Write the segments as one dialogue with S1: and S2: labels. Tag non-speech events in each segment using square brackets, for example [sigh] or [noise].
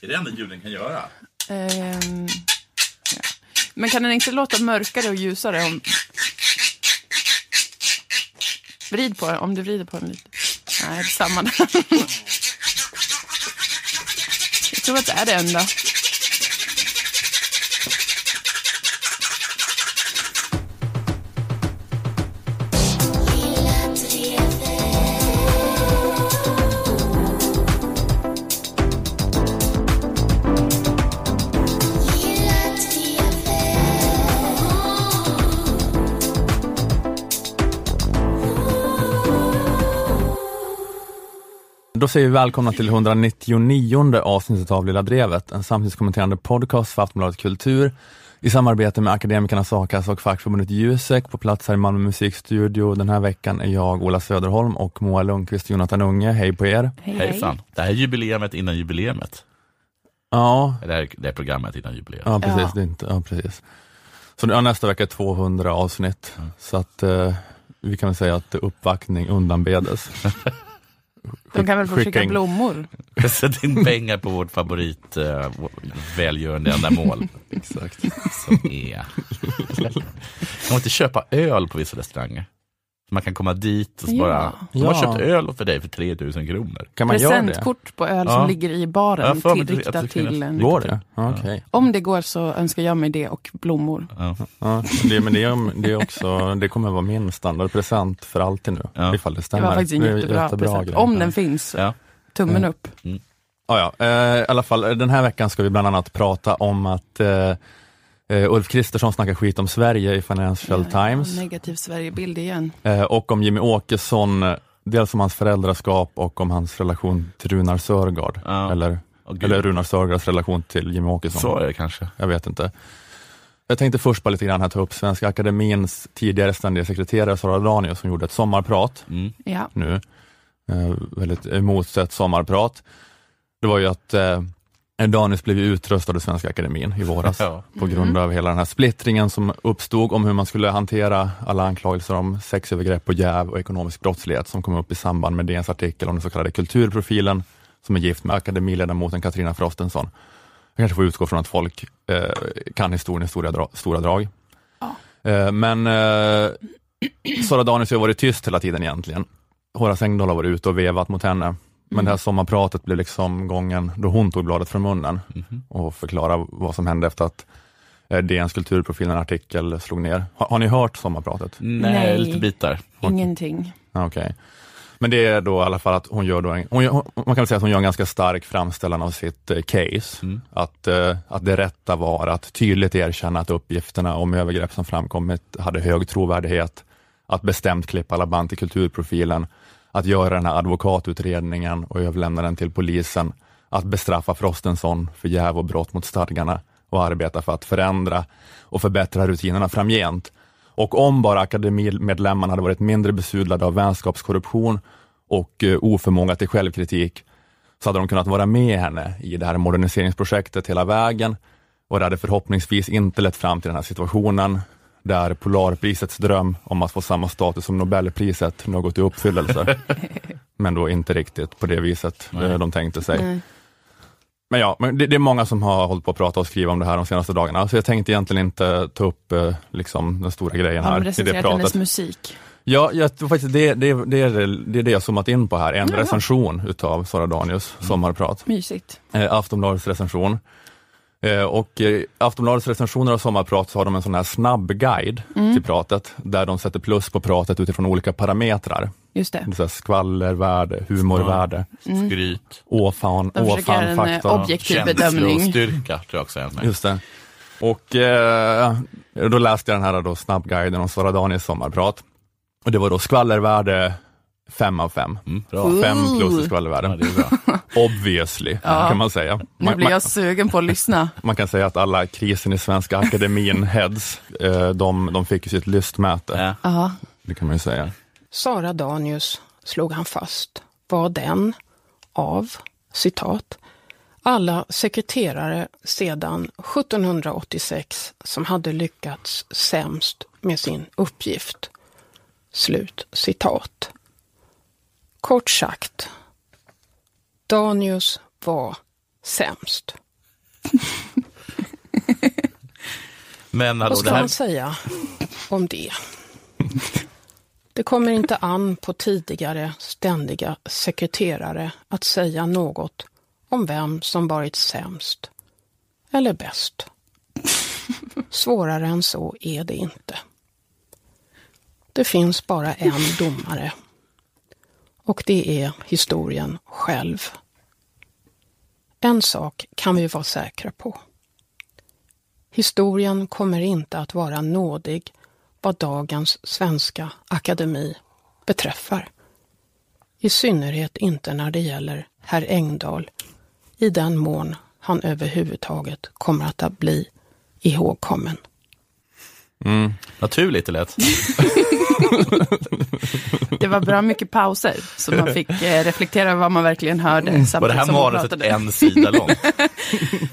S1: Är det enda ljuden kan göra?
S2: Ehm, ja. Men kan den inte låta mörkare och ljusare om... Vrid på den, om du vrider på den lite. Nej, det är samma där. Jag tror att det är det enda.
S3: Då säger vi välkomna till 199 avsnittet av Lilla Drevet, en samtidskommenterande podcast för Aftonbladet Kultur i samarbete med Akademikernas A-kassa och fackförbundet Jusek på plats här i Malmö musikstudio. Den här veckan är jag, Ola Söderholm och Moa Lundqvist och Jonathan Unge. Hej på er!
S2: Hej,
S1: Hejsan. Det här är jubileumet innan jubileumet.
S3: Ja,
S1: Det här, det här programmet innan jubileet.
S3: ja precis.
S2: Ja.
S3: Det är inte, ja, precis. Så ja, nästa vecka är 200 avsnitt,
S1: Mm.
S3: så att eh, vi kan väl säga att uppvaktning undanbedes. [laughs]
S2: De kan väl få
S3: Skicka
S2: blommor? [laughs]
S1: Sätt in pengar på vårt favorit uh, välgörande ändamål. [laughs]
S3: Exakt.
S1: Som är... Man får inte köpa öl på vissa restauranger. Man kan komma dit och så
S2: Ja.
S1: bara, de har
S3: Ja.
S1: köpt öl för dig för 3000 kronor.
S3: Kan man göra det?
S2: Presentkort på öl
S1: Ja.
S2: som ligger i baren
S1: Ja, för mig
S2: till,
S1: att det
S2: riktat till en.
S3: Går det? Ja, Okej.
S2: Om det går så önskar jag mig det och blommor.
S1: Ja.
S3: Ja, det, men det, är, det, är också, det kommer vara min standardpresent för alltid nu,
S1: Ja.
S3: ifall det
S2: Det
S3: stämmer.
S2: var faktiskt en
S3: Det är
S2: jättebra, present.
S3: grej.
S2: Om den finns,
S1: Ja.
S2: tummen
S3: Mm.
S2: upp.
S3: Ja, ja. Eh, I alla fall, den här veckan ska vi bland annat prata om att eh, eh, Ulf Kristersson snackar skit om Sverige i Financial
S2: Ja,
S3: Times
S2: Negativ Sverigebild igen.
S3: eh, och om Jimmy Åkesson, eh, dels om hans föräldraskap och om hans relation till Runar Sörgard.
S1: Ja.
S3: Eller,
S1: gud.
S3: eller Runar Sörgards relation till Jimmy Åkesson.
S1: Så är det kanske.
S3: Jag vet inte. Jag tänkte först bara lite grann här ta upp Svenska Akademins tidigare ständiga sekreterare Sara Danius som gjorde ett sommarprat
S1: Mm.
S2: Ja.
S3: nu. Eh, väldigt emotsett sommarprat. Det var ju att Danius blev ju utröstad av Svenska Akademin i våras [laughs]
S1: Ja.
S3: på grund av hela den här splittringen som uppstod om hur man skulle hantera alla anklagelser om sexövergrepp och jäv och ekonomisk brottslighet som kom upp i samband med DNs artikel om den så kallade kulturprofilen som är gift med akademiledamoten Katarina Frostensson. Jag kanske får utgå från att folk eh, kan historien i stora, dra- stora drag.
S2: Ja.
S3: Eh, men eh, Sara Danius har varit tyst hela tiden egentligen. Horace Engdahl har varit ute och vevat mot henne. Men det här sommarpratet blev liksom gången då hon tog bladet från munnen
S1: Mhm.
S3: och förklarade vad som hände efter att eh, DNs kulturprofil, en artikel, slog ner. Har, har ni hört sommarpratet?
S1: Nej,
S2: Nej.
S1: lite bitar.
S2: Ingenting.
S3: Ja, Okej. Men det är då i alla fall att hon gör då en, hon, man kan väl säga att hon gör en ganska stark framställan av sitt eh, case.
S1: Mm.
S3: Att, eh, att det rätta var att tydligt erkänna att uppgifterna om övergrepp som framkommit hade hög trovärdighet, att bestämt klippa alla band till kulturprofilen, att göra den här advokatutredningen och överlämna den till polisen, att bestraffa Frostenson för jäv och brott mot stadgarna och arbeta för att förändra och förbättra rutinerna framgent. Och om bara akademimedlemmarna hade varit mindre besudlade av vänskapskorruption och eh, oförmåga till självkritik, så hade de kunnat vara med henne i det här moderniseringsprojektet hela vägen och det hade förhoppningsvis inte lett fram till den här situationen där Polarprisets dröm om att få samma status som Nobelpriset nu har gått i uppfyllelse. [laughs] Men då inte riktigt på det viset
S1: Nej.
S3: eh, de tänkte sig.
S2: Nej.
S3: Men ja, men det, det är många som har hållit på att prata och skriva om det här de senaste dagarna, så jag tänkte egentligen inte ta upp eh, liksom, den stora grejen
S2: Har
S3: här i det pratet.
S2: hennes musik?
S3: Ja, jag tror faktiskt det, det, det, är, det, det är det jag zoomat in på här, en
S2: Jaha.
S3: recension utav Sara Danius sommarprat.
S2: Mysigt.
S3: Eh, Aftonbladets recension. Eh, och eh, Aftonbladets recensioner av sommarprat så har de en sån här snabb guide
S2: Mm.
S3: till pratet, där de sätter plus på pratet utifrån olika parametrar.
S2: Just det.
S3: Det är så här skvallervärde, humorvärde,
S2: Mm.
S1: Skryt,
S3: åfan,
S2: De en eh,
S3: åfanfaktor.
S2: objektiv bedömning.
S1: känslostyrka tror jag också är.
S3: Just det. Och eh, då läste jag den här då, snabbguiden om Sara Daniels sommarprat. Och det var då skvallervärde 5 av 5.
S1: Mm.
S3: 5 plus i
S1: Ja, är bra. [laughs]
S3: Obviously,
S2: Ja.
S3: kan man säga.
S2: Nu
S3: Man,
S2: blir
S3: man,
S2: jag sugen på att lyssna. [laughs]
S3: man kan säga att alla krisen i Svenska Akademin [laughs] heads, eh, de, de fick ju sitt lystmäte.
S1: Ja.
S2: Ja.
S3: Det kan man ju säga.
S4: Sara Danius, slog han fast, var den av, citat, alla sekreterare sedan 1786 som hade lyckats sämst med sin uppgift. Slut citat. Kort sagt, Danius var sämst. [laughs]
S1: Men hallå,
S4: Vad ska
S1: här,
S4: man säga om det? Det kommer inte an på tidigare ständiga sekreterare att säga något om vem som varit sämst eller bäst. Svårare än så är det inte. Det finns bara en domare och det är historien själv. En sak kan vi vara säkra på. Historien kommer inte att vara nådig vad dagens svenska akademi beträffar. I synnerhet inte när det gäller herr Engdahl, i den mån han överhuvudtaget kommer att bli ihågkommen.
S3: Mm.
S1: naturligt det lät. [laughs] [laughs]
S2: Det var bra mycket pauser, så man fick eh, reflektera över vad man verkligen hörde.
S1: Var det här
S2: som man
S1: manuset en sida långt?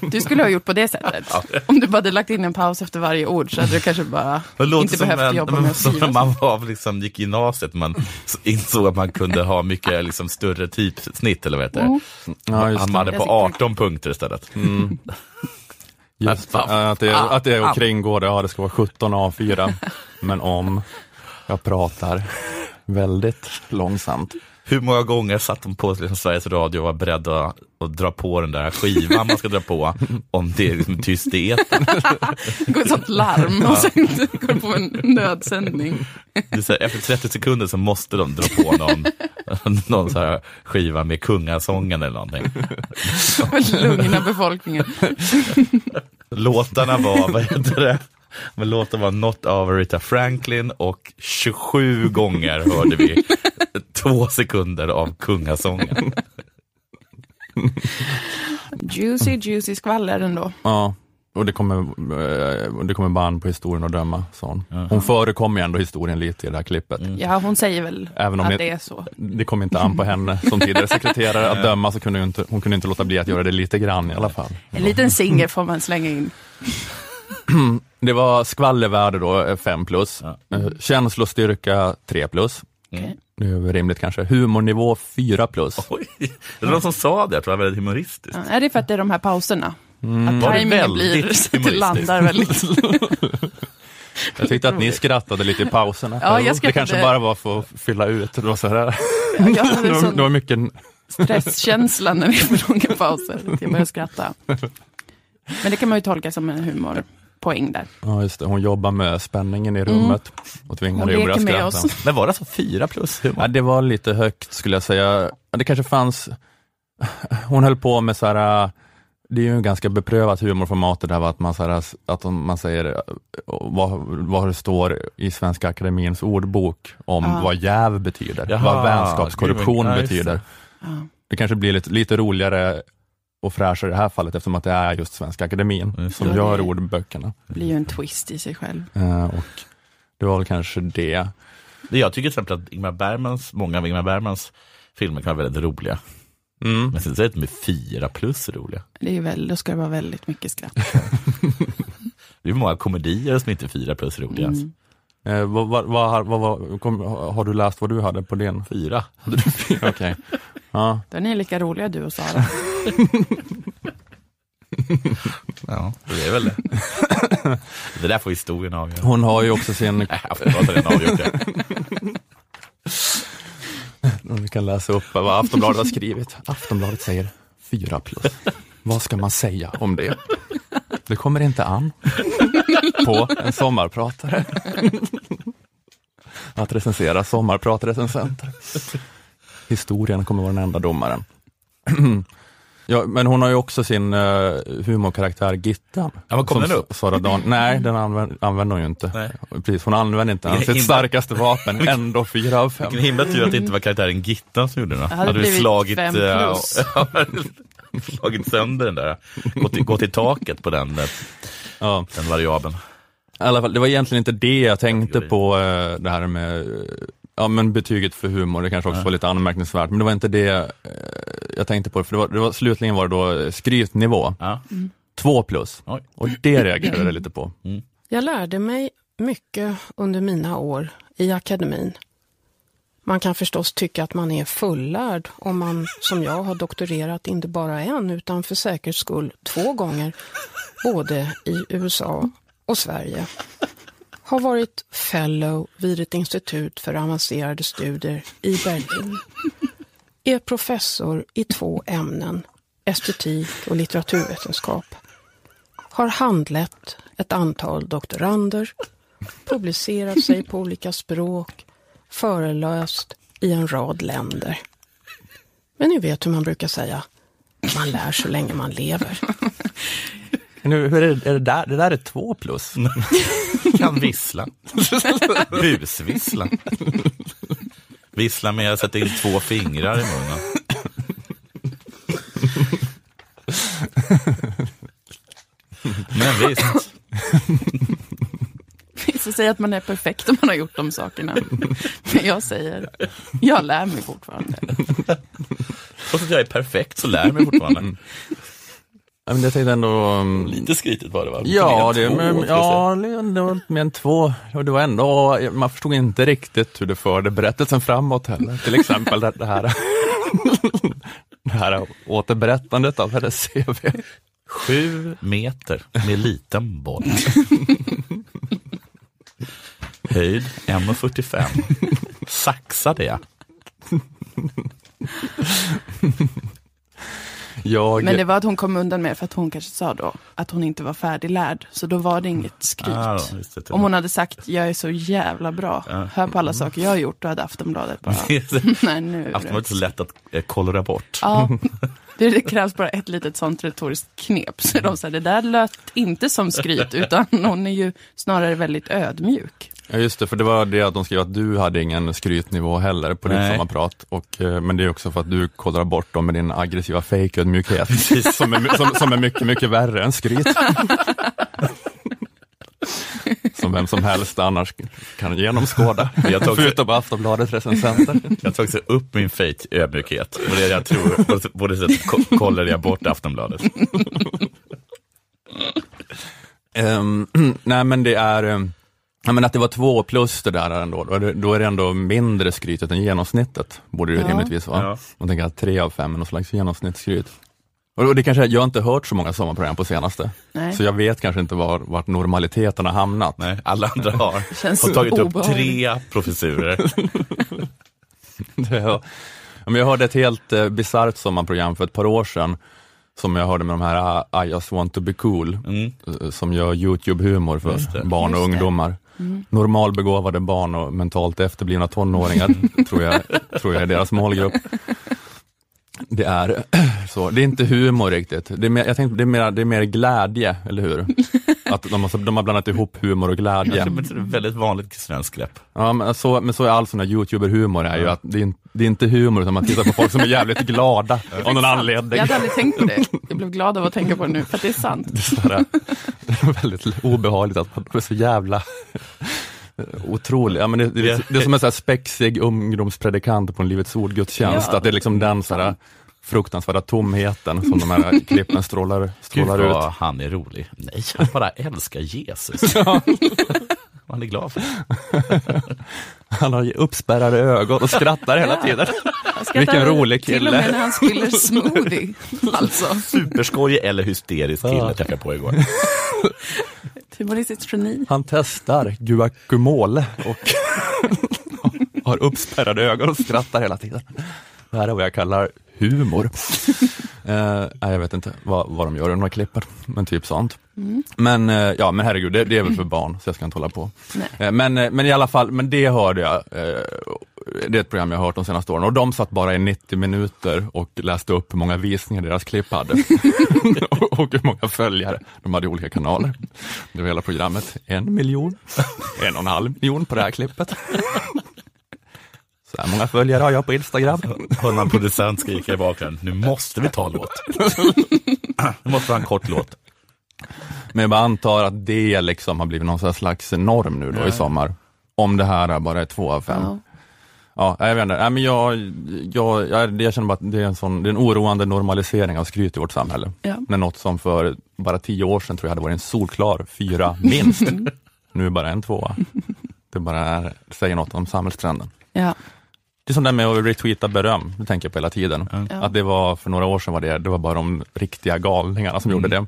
S1: [laughs]
S2: Du skulle ha gjort på det sättet. Om du bara hade lagt in en paus efter varje ord så hade du kanske bara
S1: Det låter
S2: inte
S1: som,
S2: behövt
S1: en,
S2: jobba
S1: men
S2: med att [laughs]
S1: som
S2: skriva.
S1: när man var, liksom, gick i gymnasiet, man insåg att man kunde ha mycket liksom, större typsnitt, eller vad heter det?
S3: Ja, just
S1: Han
S3: det.
S1: hade på 18 punkter istället.
S3: Just det.
S1: Men fan.
S3: Att det, att det är att kringgå det, ja det ska vara 17 A4. Men om jag pratar väldigt långsamt.
S1: Hur många gånger satt de på liksom, Sveriges Radio och var beredda att, att dra på den där skivan man ska dra på om det är liksom, tyst i etern?
S2: Det går ett sånt larm och sen går det på en nödsändning.
S1: Det är så här, Efter 30 sekunder så måste de dra på någon, någon så här skiva med kungasången eller någonting.
S2: Lugna befolkningen.
S1: Låtarna var, vad heter det? Men låten var Not av Rita Franklin och 27 gånger hörde vi [laughs] två sekunder av kungasången.
S2: Juicy, juicy skvaller ändå.
S3: Ja, och det kommer, eh, det kommer band på historien att döma. sa hon. Hon förekommer ändå historien lite i det här klippet.
S2: Ja, hon säger väl
S3: Även om
S2: att det är så.
S3: Det kom inte an på henne som tidigare sekreterare att döma, så kunde hon, inte, hon kunde inte låta bli att göra det lite grann i alla fall.
S2: En liten singer får man slänga in. [clears throat]
S3: Det var skvallervärde då, 5 plus.
S1: Ja.
S3: Eh, Känslostyrka 3 plus.
S2: Okej.
S3: Det är väl rimligt kanske. Humornivå 4 plus.
S1: Oj, det var någon som sa det, jag tror det var väldigt humoristiskt.
S2: Ja, är det för att det är de här pauserna? Att
S1: Var det
S2: tajmingen blir så [laughs] att det landar väldigt. [laughs]
S3: Jag tyckte att ni skrattade lite i pauserna.
S2: Ja, jag
S3: Det kanske bara var för att fylla ut. Det var, så här.
S2: Jag [laughs]
S3: Det
S2: hade en
S3: var, det var mycket
S2: stresskänsla när det är för långa pauser. att Jag började skratta. Men det kan man ju tolka som en humorpoäng där.
S3: Ja, just det. Hon jobbar med spänningen i rummet och tvingar dig att börja skratta.
S2: oss.
S1: Men var det så fyra plus?
S3: Ja, det var lite högt skulle jag säga. Det kanske fanns, [laughs] hon höll på med så här, det är ju en ganska beprövat humorformat det där att man, så här, att man säger vad, vad det står i Svenska Akademins ordbok om
S2: Ja.
S3: vad jäv betyder,
S1: Jaha,
S3: vad vänskapskorruption betyder.
S2: Ja.
S3: Det kanske blir lite, lite roligare och fräschare i det här fallet eftersom att det är just Svenska Akademin
S1: Just
S3: som
S2: det.
S3: gör ordböckerna.
S2: Det blir ju en twist i sig själv.
S3: Eh, och det var väl kanske det.
S1: Det Jag tycker till exempel att Ingmar Bergmans, många av Ingmar Bergmans filmer kan vara väldigt roliga.
S3: Mm.
S1: Men sen så är det med fyra plus roliga.
S2: Det är ju väl, då ska det vara väldigt mycket skratt. [laughs]
S1: Det är många komedier som inte är fyra plus roliga.
S2: Mm.
S3: Eh, vad, vad, vad, har- vad, vad, kom, har du läst vad du hade på din?
S1: Fyra. [laughs]
S3: Okej. Ja.
S2: Då är ni lika roliga du och Sara. [laughs]
S1: Ja, det är väl det. Det där får historien avgöra.
S3: Hon har ju också sin, [laughs]
S1: Nej, Aftonbladet har redan avgjort det.
S3: vi kan läsa upp vad Aftonbladet har skrivit. Aftonbladet säger 4 plus. Vad ska man säga om det? Det kommer inte an på en sommarpratare. Att recensera sommarpratrecensenter. Historien kommer vara den enda domaren. Ja, men hon har ju också sin uh, humorkaraktär Gittan.
S1: Ja, men kom den upp?
S3: Sara Dan Nej, den använder, använder hon ju inte.
S1: Nej.
S3: Precis, hon använder inte ens sitt
S1: himla-
S3: starkaste vapen, ändå fyra av fem.
S1: Vilken himla tur att det inte var karaktären Gittan som gjorde det.
S2: hade
S1: du
S2: blivit
S1: slagit,
S2: fem
S1: eh, [laughs] slagit sönder den där. Gått i, gått i taket på den, eh,
S3: Ja.
S1: den variabeln.
S3: I alla fall, det var egentligen inte det jag tänkte på, det här med ja, men betyget för humor, det kanske också var lite anmärkningsvärt, men det var inte det eh, jag tänkte på, för det var, det var, slutligen var det då skrytnivå,
S1: Ja.
S3: två plus,
S1: Oj.
S3: och det reagerade jag lite på.
S4: Jag lärde mig mycket under mina år i akademin. Man kan förstås tycka att man är fullärd om man, som jag, har doktorerat inte bara en utan för säkerhets skull två gånger, både i USA och Sverige. Har varit fellow vid ett institut för avancerade studier i Berlin. Är professor i två ämnen, estetik och litteraturvetenskap. Har handlett ett antal doktorander, publicerat sig på olika språk, föreläst i en rad länder. Men ni vet hur man brukar säga, man lär så länge man lever.
S3: Nu, hur är det, är det, där, det där är två plus. [laughs]
S1: Kan vissla. [laughs] Busvissla. Vissla med att sätta in två fingrar i munnen. Men visst,
S2: Vissa säger att man är perfekt om man har gjort de sakerna. Men jag säger, jag lär mig fortfarande.
S1: trots att jag är perfekt så lär jag mig fortfarande.
S3: Ja, men jag tänkte ändå... um,
S1: Lite skrytigt var det va?
S3: Ja, det,
S1: två,
S3: men, ja, det var mer än två. Och det var ändå, man förstod inte riktigt hur det förde berättelsen framåt heller. Till exempel det, det här [laughs] det här återberättandet av hennes CV.
S1: Sju meter med liten boll. Höjd 1,45. Saxade jag.
S3: Jag,
S2: Men det var att hon kom undan med för att hon kanske sa då att hon inte var färdiglärd. Så då var det inget skryt.
S1: Ah, det.
S2: Om hon hade sagt jag är så jävla bra,
S1: Ja.
S2: hör på alla saker jag har gjort, då hade Aftonbladet bara, [laughs] nej nu är det
S1: Aftonbladet är så lätt att eh, kollra bort.
S2: Ja, [laughs] det, det krävs bara ett litet sånt retoriskt knep. Så de säger, det där lät inte som skryt, utan hon är ju snarare väldigt ödmjuk.
S3: Ja just det, för det var det att de skrev att du hade ingen skrytnivå heller på din
S1: Nej.
S3: sommarprat. Och, eh, men det är också för att du kollrar bort dem med din aggressiva fejködmjukhet. [laughs] Som, är, som, som är mycket, mycket värre än skryt. [laughs] som vem som helst annars kan genomskåda.
S1: Jag också-
S3: Förutom Aftonbladet recensenter.
S1: Jag tog också upp min fejk ödmjukhet. Och det jag tror, på- det sättet ko- kollade jag bort Aftonbladet.
S3: Ehm, [clears throat] nej men det är, um, ja, men att det var två plus det där ändå, då är det, då är det ändå mindre skrytet än genomsnittet, borde det
S2: Ja.
S3: rimligtvis vara.
S1: Ja.
S3: Man tänker att tre av fem är någon slags genomsnittsskryt. Och det kanske, jag har inte hört så många sommarprogram på senaste,
S2: Nej.
S3: så jag vet kanske inte var, vart normaliteten har hamnat.
S1: Nej, alla andra har, [laughs]
S2: känns
S1: har tagit upp
S2: obehagligt.
S1: tre professurer. [laughs]
S3: Det, ja. Men jag hörde ett helt eh, bisarrt sommarprogram för ett par år sedan, som jag hörde med de här ah, I just want to be cool,
S1: Mm.
S3: eh, som gör YouTube-humor för barn och ungdomar. Normalbegåvade barn och mentalt efterblivna tonåringar, [laughs] tror, jag, tror jag är deras målgrupp. Det är [clears throat] så, det är inte humor riktigt, det är mer, jag tänkte, det är mer, det är mer glädje, eller hur? [laughs] Att de, har, de har blandat ihop humor och glädje.
S1: Det är ett väldigt vanligt svenskt grepp.
S3: Ja, men så, men så är all sån här youtuber-humor, är ju att det är, in- det är inte humor, utan man tittar på folk som är jävligt [laughs] glada av någon anledning.
S2: Jag hade aldrig tänkt på det. Jag blev glad av att tänka på det nu, för att det är sant.
S3: Det är, så här, det är väldigt obehagligt att man är så jävla otrolig. Ja, men det, det, är- det är som en så här spexig ungdomspredikant på en Livets Ord-gudstjänst,
S2: Ja.
S3: att det är liksom den så här fruktansvärda tomheten som de här [laughs] klippen strålar,
S1: Gud
S3: strålar
S1: vad
S3: ut.
S1: han är rolig. Nej, han bara älskar Jesus. [laughs] Han är glad för det. [laughs]
S3: Han har uppspärrade ögon och skrattar hela tiden.
S2: Skrattar
S3: Vilken rolig
S2: Till och
S3: kille.
S2: med när han spiller smoothie. Alltså,
S1: Superskojig eller hysterisk kille
S3: Ja.
S1: träffade jag på igår.
S2: Humoristiskt geni.
S3: Han testar guacamole och [laughs] har uppspärrade ögon och skrattar hela tiden. Det här är vad jag kallar humor. [laughs] Eh, nej, jag vet inte vad, vad de gör i de här klippen, men typ sånt. Men, eh, ja, men herregud, det, det är väl för barn, så jag ska inte hålla på.
S2: Nej.
S3: Eh, men, eh, men i alla fall, men det hörde jag. Det är ett program jag har hört de senaste åren och de satt bara i 90 minuter och läste upp hur många visningar deras klipp hade. [laughs] och, hur många följare de hade i olika kanaler. Det var hela programmet. En miljon, en och en halv miljon på det här klippet. Så här många följare har jag på Instagram.
S1: Hör man producent skrika i bakgrunden, nu måste vi ta en låt. Nu måste vi ha en kort låt.
S3: Men jag bara antar att det liksom har blivit någon slags norm nu då
S1: Ja.
S3: i sommar. Om det här bara är två av fem.
S2: Ja.
S3: Ja, jag vet inte. Nej, men jag, jag, jag, jag känner bara att det är, en sån, det är en oroande normalisering av skryt i vårt samhälle.
S2: Ja.
S3: När något som för bara tio år sedan tror jag hade varit en solklar fyra [laughs] minst, nu är bara en tvåa. Det bara är, säger något om samhällstrenden.
S2: Ja.
S3: Det är sånt där med att retweeta beröm, det tänker jag på hela tiden.
S2: Ja.
S3: Att det var för några år sedan var det, det var bara de riktiga galningarna som gjorde det.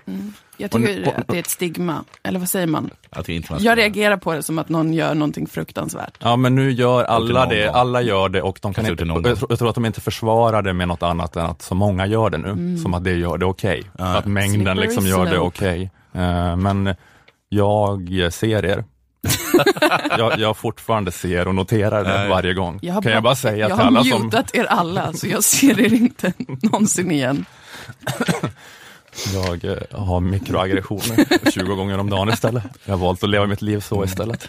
S2: Jag
S3: Och nu-
S2: tycker att det är ett stigma, eller vad säger man?
S1: Att det inte man
S2: Jag reagerar på det som att någon gör någonting fruktansvärt.
S3: Ja men nu gör alla det,
S1: gång.
S3: alla gör det och de kan inte, jag, tror, jag tror att de inte försvarar det med något annat än att så många gör det nu, som att det gör det okej.
S1: Ja.
S3: Att mängden liksom gör det okej. Eh, men jag ser er. [laughs] jag, jag fortfarande ser och noterar det varje gång.
S2: Jag har
S3: kan jag bara säga
S2: jag
S3: till
S2: har
S3: alla som...
S2: mutat er alla, så jag ser er inte [laughs] någonsin igen. [laughs]
S3: Jag eh, har mikroaggressioner 20 gånger om dagen istället. Jag har valt att leva mitt liv så istället.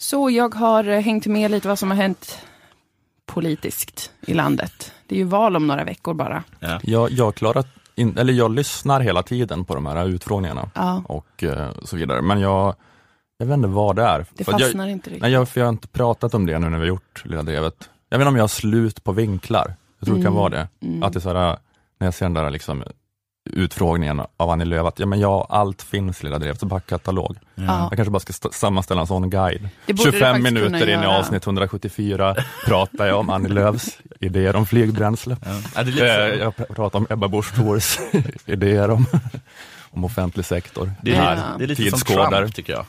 S2: Så jag har eh, hängt med lite vad som har hänt politiskt i landet. Det är ju val om några veckor bara.
S1: Ja.
S3: Jag, jag, klarar in, eller jag lyssnar hela tiden på de här utfrågningarna
S2: Ja.
S3: och eh, så vidare, men jag, jag vet inte vad det är.
S2: Det
S3: För
S2: fastnar
S3: jag,
S2: inte riktigt.
S3: Nej, jag, för jag har inte pratat om det nu när vi har gjort Lilla Drevet. Jag vet inte om jag har slut på vinklar. Jag tror det kan vara det. Att det är sådär, när jag ser den där liksom, utfrågningen av Annie Lööf, att ja, men ja, allt finns i Lilla Drevets backkatalog.
S2: Ja.
S3: Jag kanske bara ska st- sammanställa en sån guide.
S2: Det borde du
S3: 25
S2: faktiskt kunna
S3: minuter in i avsnitt 174 pratar jag om Annie Lööfs idéer om flygbränsle.
S1: Ja. Så.
S3: Jag pr- pratar om Ebba Busch Thors [laughs] idéer om, om offentlig sektor.
S1: Det är,
S2: Ja.
S3: Här,
S1: det är lite som. Trump tycker jag.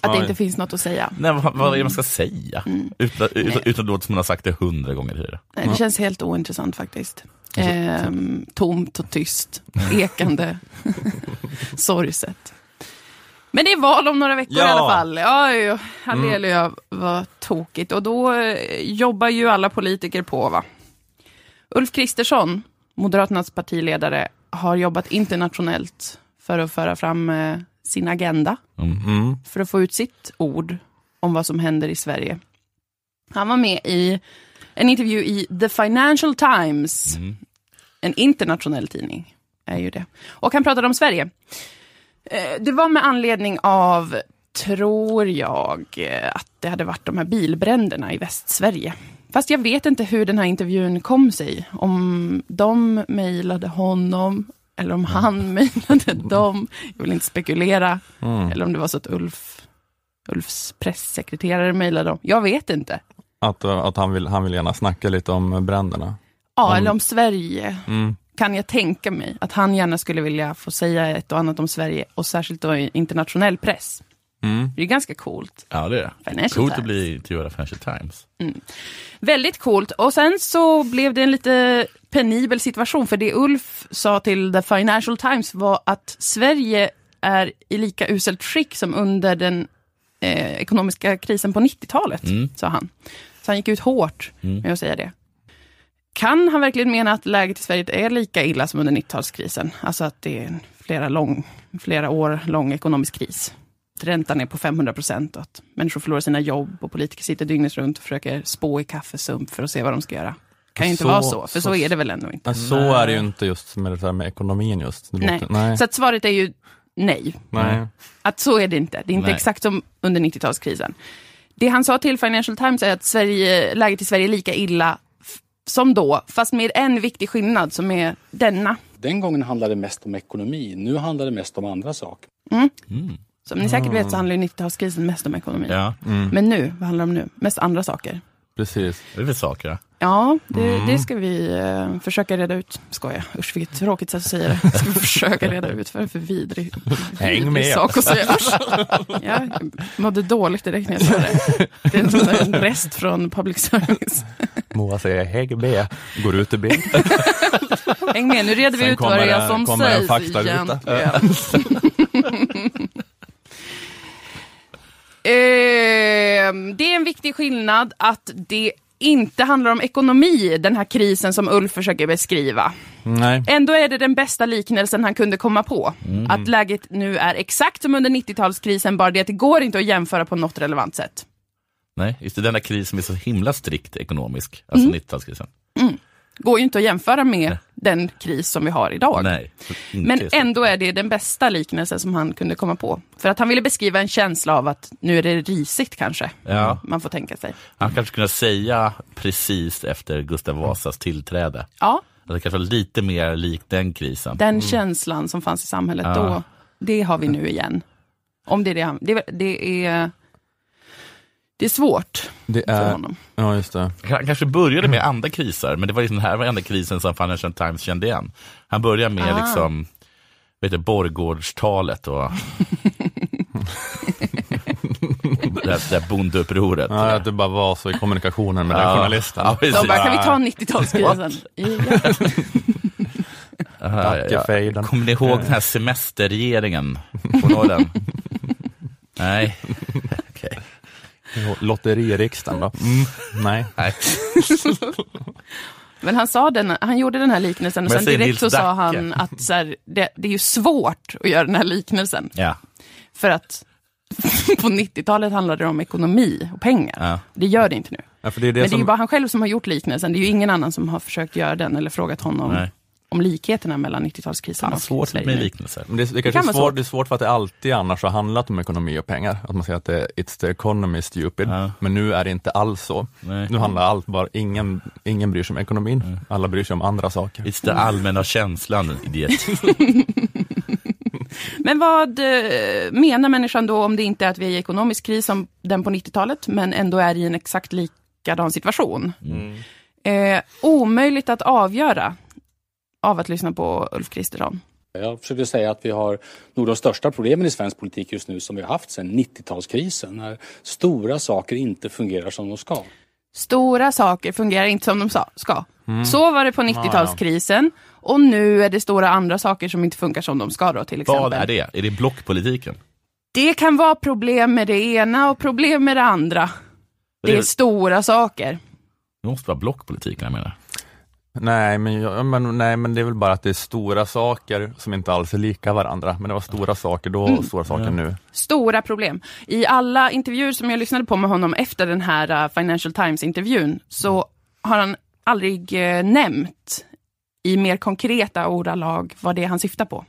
S2: Att det inte finns något att säga.
S1: Nej, vad, vad är det man ska säga? Utan, utan, utan då att man har sagt det hundra gånger tidigare.
S2: Det känns helt ointressant faktiskt. Ehm, tomt och tyst, [laughs] ekande, [laughs] sorgset. Men det är val om några veckor
S3: Ja.
S2: i alla fall. Ja, halleluja, vad tokigt. Och då eh, jobbar ju alla politiker på, va? Ulf Kristersson, Moderaternas partiledare, har jobbat internationellt för att föra fram eh, sin agenda,
S3: Mm.
S2: för att få ut sitt ord om vad som händer i Sverige. Han var med i en intervju i The Financial Times, en internationell tidning är ju det. Och han pratade om Sverige. Eh, Det var med anledning av, tror jag, eh, att det hade varit de här bilbränderna i Västsverige. Fast jag vet inte hur den här intervjun kom sig. Om de mejlade honom, eller om han mejlade dem. Jag vill inte spekulera. Eller om det var så att Ulf, Ulfs pressekreterare mejlade dem. Jag vet inte.
S3: Att, eh, att han, vill, han vill gärna snacka lite om bränderna.
S2: Ja,
S3: Om-
S2: eller om Sverige.
S3: Mm.
S2: Kan jag tänka mig att han gärna skulle vilja få säga ett och annat om Sverige och särskilt då internationell press.
S3: Mm.
S2: Det är ganska coolt.
S1: Ja, det är.
S2: Financial
S1: Coolt att
S2: Times.
S1: bli intervjuad av Financial Times.
S2: Väldigt coolt. Och sen så blev det en lite penibel situation, för det Ulf sa till The Financial Times var att Sverige är i lika uselt skick som under den eh, ekonomiska krisen på 90-talet, sa han. Så han gick ut hårt med att säga det. Kan han verkligen mena att läget i Sverige är lika illa som under 90-talskrisen? Alltså att det är en flera, lång, flera år lång ekonomisk kris. Räntan är på 500 procent och att människor förlorar sina jobb och politiker sitter dygnet runt och försöker spå i kaffesump för att se vad de ska göra. Kan ju inte
S3: Så-
S2: vara så, för så,
S3: så-
S2: är det väl ändå inte.
S3: Så är det ju inte just med, det här med ekonomin just. Det
S2: Nej.
S3: låter- nej.
S2: Så att svaret är ju nej.
S3: nej.
S2: Att så är det inte. Det är inte
S1: Nej.
S2: exakt som under 90-talskrisen. Det han sa till Financial Times är att Sverige, läget i Sverige är lika illa som då, fast med en viktig skillnad som är denna.
S5: Den gången handlade det mest om ekonomi, nu handlar det mest om andra saker.
S2: Som ni säkert vet så handlar ju 90-talskrisen mest om ekonomi.
S1: Ja,
S2: Men nu, vad handlar det om nu? Mest andra saker.
S3: Precis.
S1: det är väl saker. ja.
S2: Ja, det, det ska vi eh, försöka reda ut. Skoja, usch vilket tråkigt sätt att säga det. Ska vi försöka reda ut. Är det för vidrig,
S3: Häng med.
S2: sak att säga. Usch. Ja, jag mådde dåligt direkt när jag sa det. Det är en rest från public service.
S3: Moa säger hägg med, går ut i bild.
S2: Häng med, nu reder vi
S3: Sen
S2: ut vad det är som
S3: en
S2: sägs egentligen. Ehm, det är en viktig skillnad att det inte handlar om ekonomi, den här krisen som Ulf försöker beskriva.
S3: Nej.
S2: Ändå är det den bästa liknelsen han kunde komma på. Att läget nu är exakt som under 90-talskrisen, bara det att det går inte att jämföra på något relevant sätt.
S1: Nej, just det, denna kris som är så himla strikt ekonomisk, alltså
S2: Mm.
S1: 90-talskrisen.
S2: Går ju inte att jämföra med den kris som vi har idag.
S1: Nej,
S2: Men ändå är det den bästa liknelsen som han kunde komma på. För att han ville beskriva en känsla av att nu är det risigt kanske.
S1: Ja.
S2: Man får tänka sig.
S1: Han kanske kunde säga precis efter Gustav Vasas tillträde.
S2: Ja,
S1: Att det kanske var lite mer likt den krisen.
S2: den känslan som fanns i samhället
S1: Mm. Ja.
S2: då, det har vi nu igen. Om det är det han... Det, det är... Det är svårt
S3: Det
S2: för
S3: är,
S2: honom.
S3: ja, just det.
S1: Han kanske började med andra kriser, men det var liksom den här var enda krisen som Financial Times kände igen. Han började med
S2: Ah.
S1: liksom, vet du, Borgårdstalet och [laughs] det, här- det här bondeupproret.
S3: Ja, att det bara var så i kommunikationen med den
S1: Ja.
S3: journalisten.
S1: Ja.
S2: De bara, kan vi ta 90-talskrisen? [laughs] Ja.
S1: Ja, ja, ja.
S3: Dackefejden.
S1: Kommer ni ihåg den här semesterregeringen? Kommer ni den? Nej. [laughs] Okej.
S3: Lotteririksdagen då? Nej.
S1: Nej. [laughs]
S2: Men han, sa den, han gjorde den här liknelsen och sen direkt
S1: Nils
S2: så sa han att så här, det, det är ju svårt att göra den här liknelsen.
S1: Ja.
S2: För att [laughs] på 90-talet handlade det om ekonomi och pengar.
S1: Ja.
S2: Det gör det inte nu.
S3: Ja, för det är det
S2: Men det är ju bara han själv som har gjort liknelsen. Det är ju ingen annan som har försökt göra den eller frågat honom
S1: Nej.
S2: Om likheterna mellan 90-talskrisen
S1: Fan,
S2: och
S1: svårt med liknelser.
S3: Men det, det, kanske
S2: kan
S3: är
S2: vara
S3: svårt, det är svårt för att det alltid annars har handlat om ekonomi och pengar. Att man säger att det är it's the economy stupid.
S1: Ja.
S3: Men nu är det inte alls så.
S1: Nej.
S3: Nu handlar allt bara, ingen, ingen bryr sig om ekonomin. Alla bryr sig om andra saker.
S1: It's den allmänna känslan, idiot. [laughs]
S2: Men vad eh, menar människan då om det inte är att vi är i ekonomisk kris som den på 90-talet, men ändå är i en exakt likadan situation? Eh, omöjligt att avgöra av att lyssna på Ulf Kristersson.
S5: Jag försökte säga att vi har nog de största problemen i svensk politik just nu som vi har haft sedan 90-talskrisen. När stora saker inte fungerar som de ska.
S2: Stora saker fungerar inte som de ska.
S3: Mm.
S2: Så var det på 90-talskrisen och nu är det stora andra saker som inte funkar som de ska då till exempel.
S1: Vad är det? Är det blockpolitiken?
S2: Det kan vara problem med det ena och problem med det andra. Det är
S1: Det-
S2: stora saker.
S1: Det måste vara blockpolitiken jag menar.
S3: Nej men, jag, men, nej, men det är väl bara att det är stora saker som inte alls är lika varandra. Men det var stora saker då och stora saker nu.
S2: Stora problem. I alla intervjuer som jag lyssnade på med honom efter den här uh, Financial Times-intervjun så har han aldrig eh, nämnt i mer konkreta ordalag vad det är han syftar på.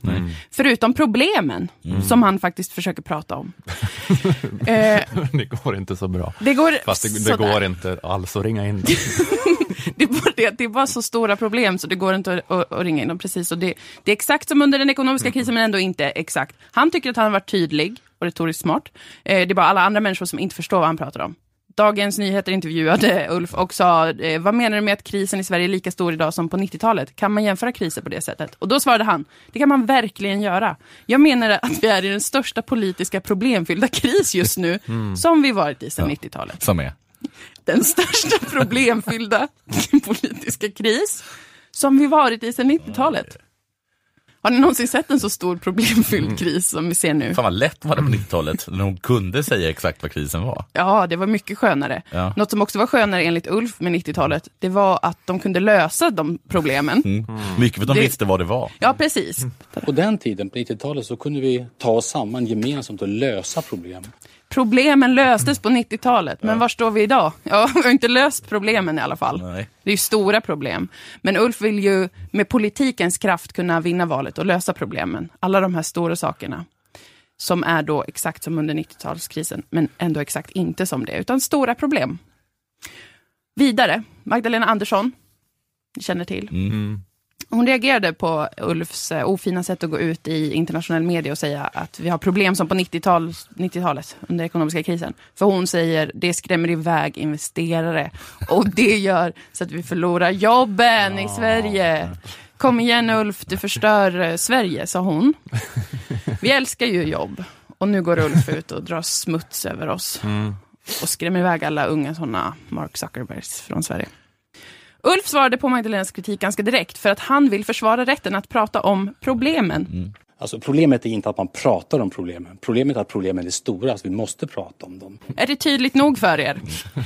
S2: Förutom problemen som han faktiskt försöker prata om. [laughs] eh,
S3: det går inte så bra.
S2: det går
S3: Fast det, det går inte alls att ringa in. [laughs] [laughs]
S2: Det är, bara det, det är bara så stora problem så det går inte att, att, att ringa in dem precis. Och det, det är exakt som under den ekonomiska krisen men ändå inte exakt. Han tycker att han har varit tydlig och retoriskt smart. Eh, det är bara alla andra människor som inte förstår vad han pratar om. Dagens Nyheter intervjuade Ulf och sa, eh, vad menar du med att krisen i Sverige är lika stor idag som på 90-talet? Kan man jämföra kriser på det sättet? Och då svarade han, det kan man verkligen göra. Jag menar att vi är i den största politiska problemfyllda kris just nu som vi varit i sedan 90-talet
S1: Som är?
S2: Den största problemfyllda politiska kris som vi varit i sedan 90-talet. Har ni någonsin sett en så stor problemfylld kris som vi ser nu?
S1: Fan vad lätt var det på 90-talet när de kunde säga exakt vad krisen var.
S2: Ja, det var mycket skönare.
S1: Ja.
S2: Något som också var skönare enligt Ulf med 90-talet, det var att de kunde lösa de problemen.
S1: Mm. Mycket för att de
S2: Det-
S1: visste vad det var.
S2: Ja, precis.
S5: På den tiden, på 90-talet, så kunde vi ta oss samman gemensamt och lösa problem.
S2: Problemen löstes på 90-talet, men var står vi idag? Ja, [laughs] vi har inte löst problemen i alla fall.
S1: Nej.
S2: Det är ju stora problem. Men Ulf vill ju med politikens kraft kunna vinna valet och lösa problemen. Alla de här stora sakerna. Som är då exakt som under 90-talskrisen, men ändå exakt inte som det, utan stora problem. Vidare, Magdalena Andersson, ni känner till. Hon reagerade på Ulfs eh, ofina sätt att gå ut i internationell media och säga att vi har problem som på 90-tal, 90-talet under ekonomiska krisen. För hon säger det skrämmer iväg investerare [laughs] och det gör så att vi förlorar jobben i Sverige. Kom igen Ulf, du förstör eh, Sverige, sa hon. [laughs] Vi älskar ju jobb. Och nu går Ulf ut och drar smuts över oss. Och skrämmer iväg alla unga sådana Mark Zuckerbergs från Sverige. Ulf svarade på Magdalenas kritik ganska direkt för att han vill försvara rätten att prata om problemen.
S5: Alltså, problemet är inte att man pratar om problemen. Problemet är att problemen är stora, så vi måste prata om dem.
S2: Är det tydligt nog för er?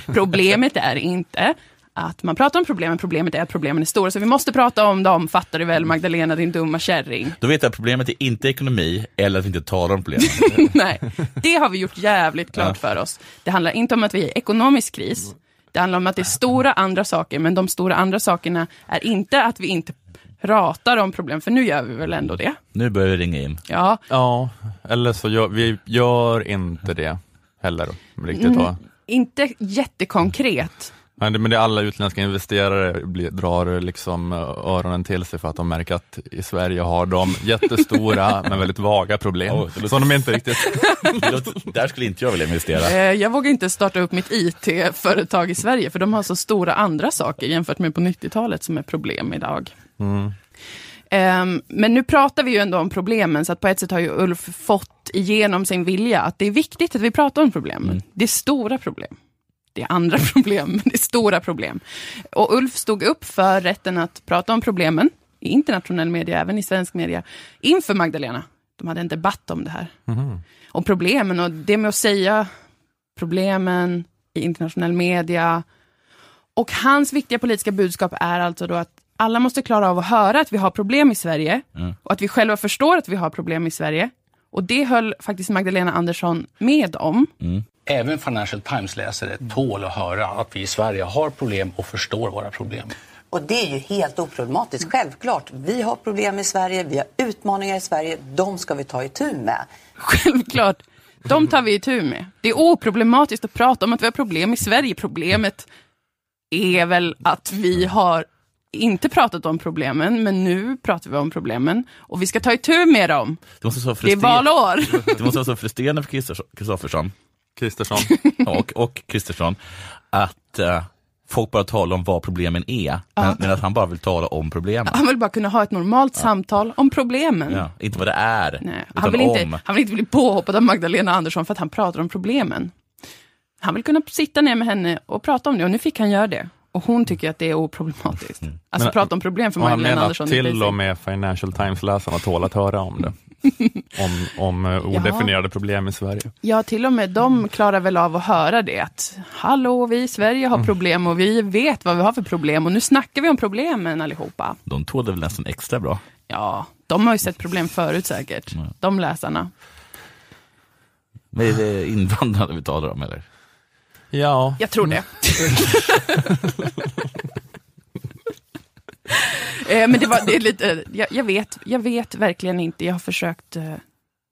S2: Problemet är inte att man pratar om problemen, problemet är att problemen är stora, så vi måste prata om dem, fattar du väl Magdalena din dumma kärring.
S1: Då vet jag att problemet är inte ekonomi eller att vi inte talar om problemen. [laughs]
S2: Nej, det har vi gjort jävligt klart för oss. Det handlar inte om att vi är i ekonomisk kris. Det handlar om att det är stora andra saker, men de stora andra sakerna är inte att vi inte pratar om problem, för nu gör vi väl ändå det.
S1: Nu börjar vi ringa in.
S2: Ja,
S3: Ja, eller så gör vi gör inte det heller riktigt. va?
S2: inte jättekonkret.
S3: Men det, men det är alla utländska investerare blir, drar liksom öronen till sig för att de märker att i Sverige har de jättestora [laughs] men väldigt vaga problem.
S1: Låter-
S3: som de inte riktigt... [laughs]
S1: Låter- Där skulle inte jag vilja investera.
S2: Eh, Jag vågar inte starta upp mitt IT-företag i Sverige, för de har så stora andra saker jämfört med på 90-talet som är problem idag. Ehm, Men nu pratar vi ju ändå om problemen, så att på ett sätt har ju Ulf fått igenom sin vilja att det är viktigt att vi pratar om problemen. Det är stora problem. Det är andra [laughs] problem, men det är stora problem. Och Ulf stod upp för rätten att prata om problemen i internationell media, även i svensk media, inför Magdalena. De hade en debatt om det här. Om problemen och det med att säga problemen i internationell media. Och hans viktiga politiska budskap är alltså då att alla måste klara av att höra att vi har problem i Sverige och att vi själva förstår att vi har problem i Sverige. Och det höll faktiskt Magdalena Andersson med om.
S5: Även Financial Times-läsare tål att höra att vi i Sverige har problem och förstår våra problem.
S6: Och det är ju helt oproblematiskt. Självklart, vi har problem i Sverige, vi har utmaningar i Sverige, de ska vi ta itu med.
S2: Självklart, de tar vi itu med. Det är oproblematiskt att prata om att vi har problem i Sverige. Problemet är väl att vi har inte pratat om problemen, men nu pratar vi om problemen. Och vi ska ta itu med dem.
S1: Det måste vara så
S2: Det är
S1: frustrerande,
S2: valår. [laughs]
S1: det måste vara så frustrerande för Kristoffersson
S3: Kristersson. [laughs]
S1: och, och Kristersson att eh, folk bara talar om vad problemen är, men, men att han bara vill tala om problemen.
S2: Han vill bara kunna ha ett normalt samtal om problemen.
S1: Ja, inte vad det är,
S2: Nej,
S1: utan
S2: han, vill
S1: om.
S2: inte, han vill inte bli påhoppad av Magdalena Andersson för att han pratar om problemen. Han vill kunna sitta ner med henne och prata om det och nu fick han göra det. Och hon tycker att det är oproblematiskt. Alltså
S3: Men-
S2: prata om problem för
S3: Och han
S2: Magdalena
S3: menar
S2: Andersson. är
S3: till
S2: basic.
S3: och med Financial Times-läsarna tål att höra om det. [laughs] om om eh, odefinierade problem i Sverige.
S2: Ja, till och med de klarar väl av att höra det. Att hallå, vi i Sverige
S3: Mm.
S2: har problem och vi vet vad vi har för problem och nu snackar vi om problemen allihopa.
S1: De tål det väl nästan extra bra.
S2: Ja, de har ju sett problem förut säkert. De läsarna.
S1: Men är det invandrare vi talar om eller?
S3: Ja,
S2: Jag tror det. [laughs] [laughs] [laughs] Eh, Men det var det är lite, jag, jag, vet, jag vet verkligen inte. Jag har försökt eh,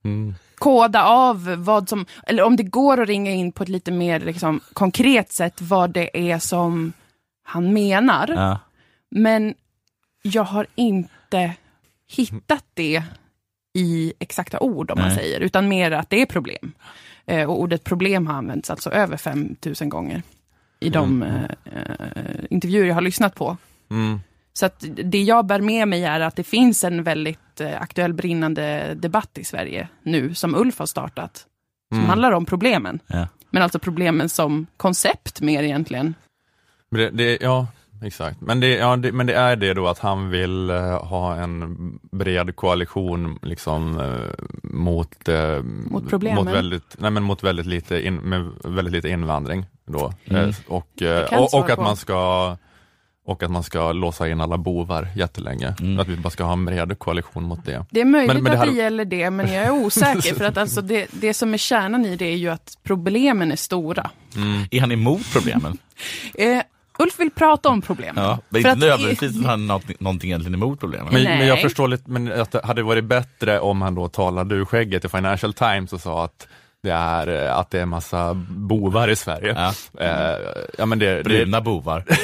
S3: Mm.
S2: koda av vad som, eller om det går att ringa in på ett lite mer liksom, konkret sätt vad det är som han menar.
S1: Ja.
S2: Men jag har inte hittat det i exakta ord, om man
S1: Nej.
S2: säger, utan mer att det är problem. Eh, och ordet problem har använts alltså över 5000 gånger i de eh, eh, intervjuer jag har lyssnat på.
S3: Mm.
S2: Så att det jag bär med mig är att det finns en väldigt eh, aktuell brinnande debatt i Sverige nu, som Ulf har startat, som handlar om problemen.
S1: Ja.
S2: Men alltså problemen som koncept mer egentligen.
S3: Det, det, ja, exakt. Men det, ja, det, men det är det då att han vill eh, ha en bred koalition liksom, eh, mot,
S2: Mot problemen.
S3: Mot väldigt, nej, men mot väldigt lite, in, med väldigt lite invandring. Då.
S1: Mm.
S3: Och, och, och att man ska och att man ska låsa in alla bovar jättelänge.
S1: Mm.
S3: Att vi bara ska ha en bred koalition mot det.
S2: Det är möjligt
S3: Men- men det
S2: att
S3: här-
S2: det gäller det, men jag är osäker. [laughs] för att alltså det, det som är kärnan i det är ju att problemen är stora.
S1: Är han emot problemen? [laughs]
S2: Eh, Ulf vill prata om problemen.
S1: Ja, men
S2: För
S1: inte
S2: att-
S1: nödvändigtvis att han har någonting egentligen emot problemen.
S3: Men, men jag förstår lite, men att det hade varit bättre om han då talade ur skägget i Financial Times och sa att det är, eh, att det är massa bovar i Sverige.
S1: Ja.
S3: Eh, ja, men det, det,
S1: Bruna bovar. [laughs]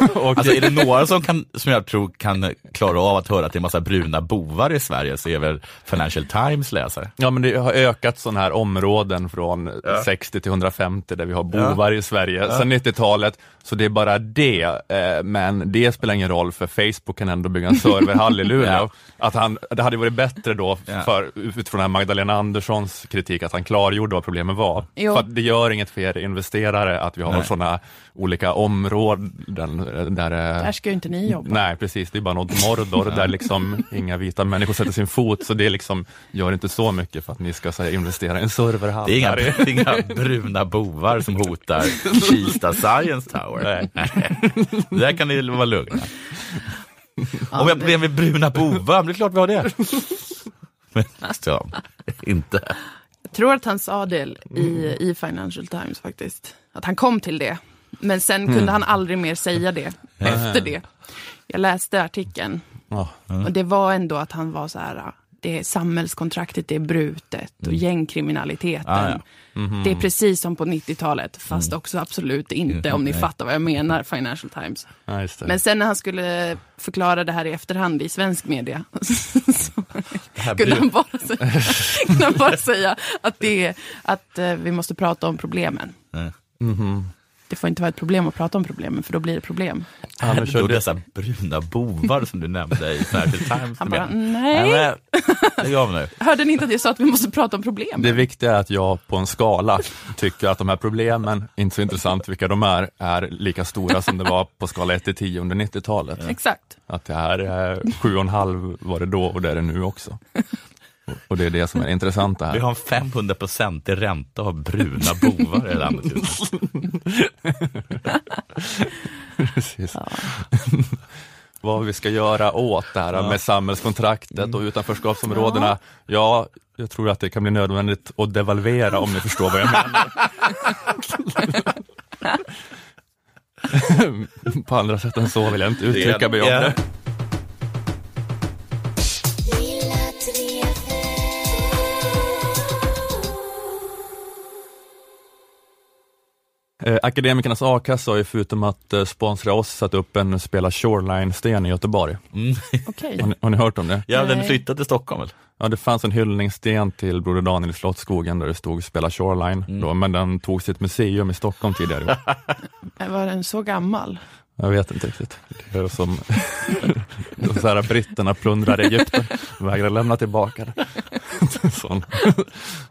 S1: [laughs]
S3: och
S1: Alltså är det några som, kan, som jag tror kan klara av att höra att det är massa bruna bovar i Sverige så är väl Financial Times läsare.
S3: Ja men det har ökat sådana här områden från 60 till 150 där vi har bovar i Sverige sedan 90-talet. Så det är bara det, eh, men det spelar ingen roll för Facebook kan ändå bygga en serverhall i [laughs] Luleå.
S1: Ja.
S3: Att han, det hade varit bättre då,
S1: Ja.
S3: för, utifrån Magdalena Anderssons kritik, att han klargjorde vad problemet var.
S2: Jo.
S3: För att det gör inget för er investerare att vi har sådana olika områden där, eh,
S2: Där ska ju inte ni jobba.
S3: Nej, precis. Det är bara något Mordor där liksom inga vita människor sätter sin fot, så det liksom gör inte så mycket för att ni ska här, investera i en serverhall.
S1: Det är, inga, [laughs] det är inga bruna bovar som hotar [laughs] Kista Science Tower.
S3: Nej. [laughs]
S1: Där kan ni vara lugna. Om vi har problem med bruna bovar, det är klart vi har det. Men så, inte.
S2: Jag tror att han sa det i, i Financial Times faktiskt. Att han kom till det. Men sen kunde han aldrig mer säga det efter det. Jag läste artikeln
S3: Ja.
S2: och det var ändå att han var så här, det är samhällskontraktet det är brutet och gängkriminaliteten.
S1: Ah, ja.
S2: Det är precis som på 90-talet, fast också absolut inte om ni fattar vad jag menar, Financial Times.
S3: Det.
S2: Men sen när han skulle förklara det här i efterhand i svensk media, [laughs] så kunde han bara säga, [laughs] kunde han bara säga att, det är, att eh, vi måste prata om problemen.
S3: Mhm.
S2: Det får inte vara ett problem att prata om problemen, för då blir det problem.
S3: Ja, men
S1: Då dessa bruna bovar som du nämnde i Financial [laughs] Times.
S2: Han
S1: du
S2: bara, nej,
S1: men, Lägg av nu. [laughs]
S2: hörde ni inte att jag sa att vi måste prata om problemen?
S3: Det viktiga är att jag på en skala tycker att de här problemen, inte så intressant vilka de är, är lika stora som det var på skala 1 till 10 under 90-talet.
S2: Exakt.
S3: Att det här är 7,5 var det då och det är det nu också. [laughs] Och det är det som är intressant
S1: Vi
S3: här.
S1: har en 500 procent i ränta av bruna bovar i landet just. [laughs]
S3: Precis. Vad vi ska göra åt det här med samhällskontraktet och utanförskapsområdena. Ja, jag tror att det kan bli nödvändigt att devalvera om ni förstår vad jag menar. [laughs] På andra sätt än så vill jag inte uttrycka mig om
S1: Ja.
S3: det. Eh, Akademikernas a-kassa har ju förutom att eh, sponsra oss satt upp en Spela Shoreline-sten i Göteborg.
S2: Okej.
S3: Har ni, har ni hört om det?
S1: Ja, den
S2: Nej.
S1: flyttade till Stockholm väl?
S3: Ja, det fanns en hyllningssten till Broder Daniel i Slottsskogen där det stod Spela Shoreline, då, men den togs till ett museum i Stockholm tidigare. [laughs]
S2: Var den så gammal?
S3: Jag vet inte riktigt. Det är som så här, britterna plundrar Egypten, vägrar lämna tillbaka det. [laughs] Sån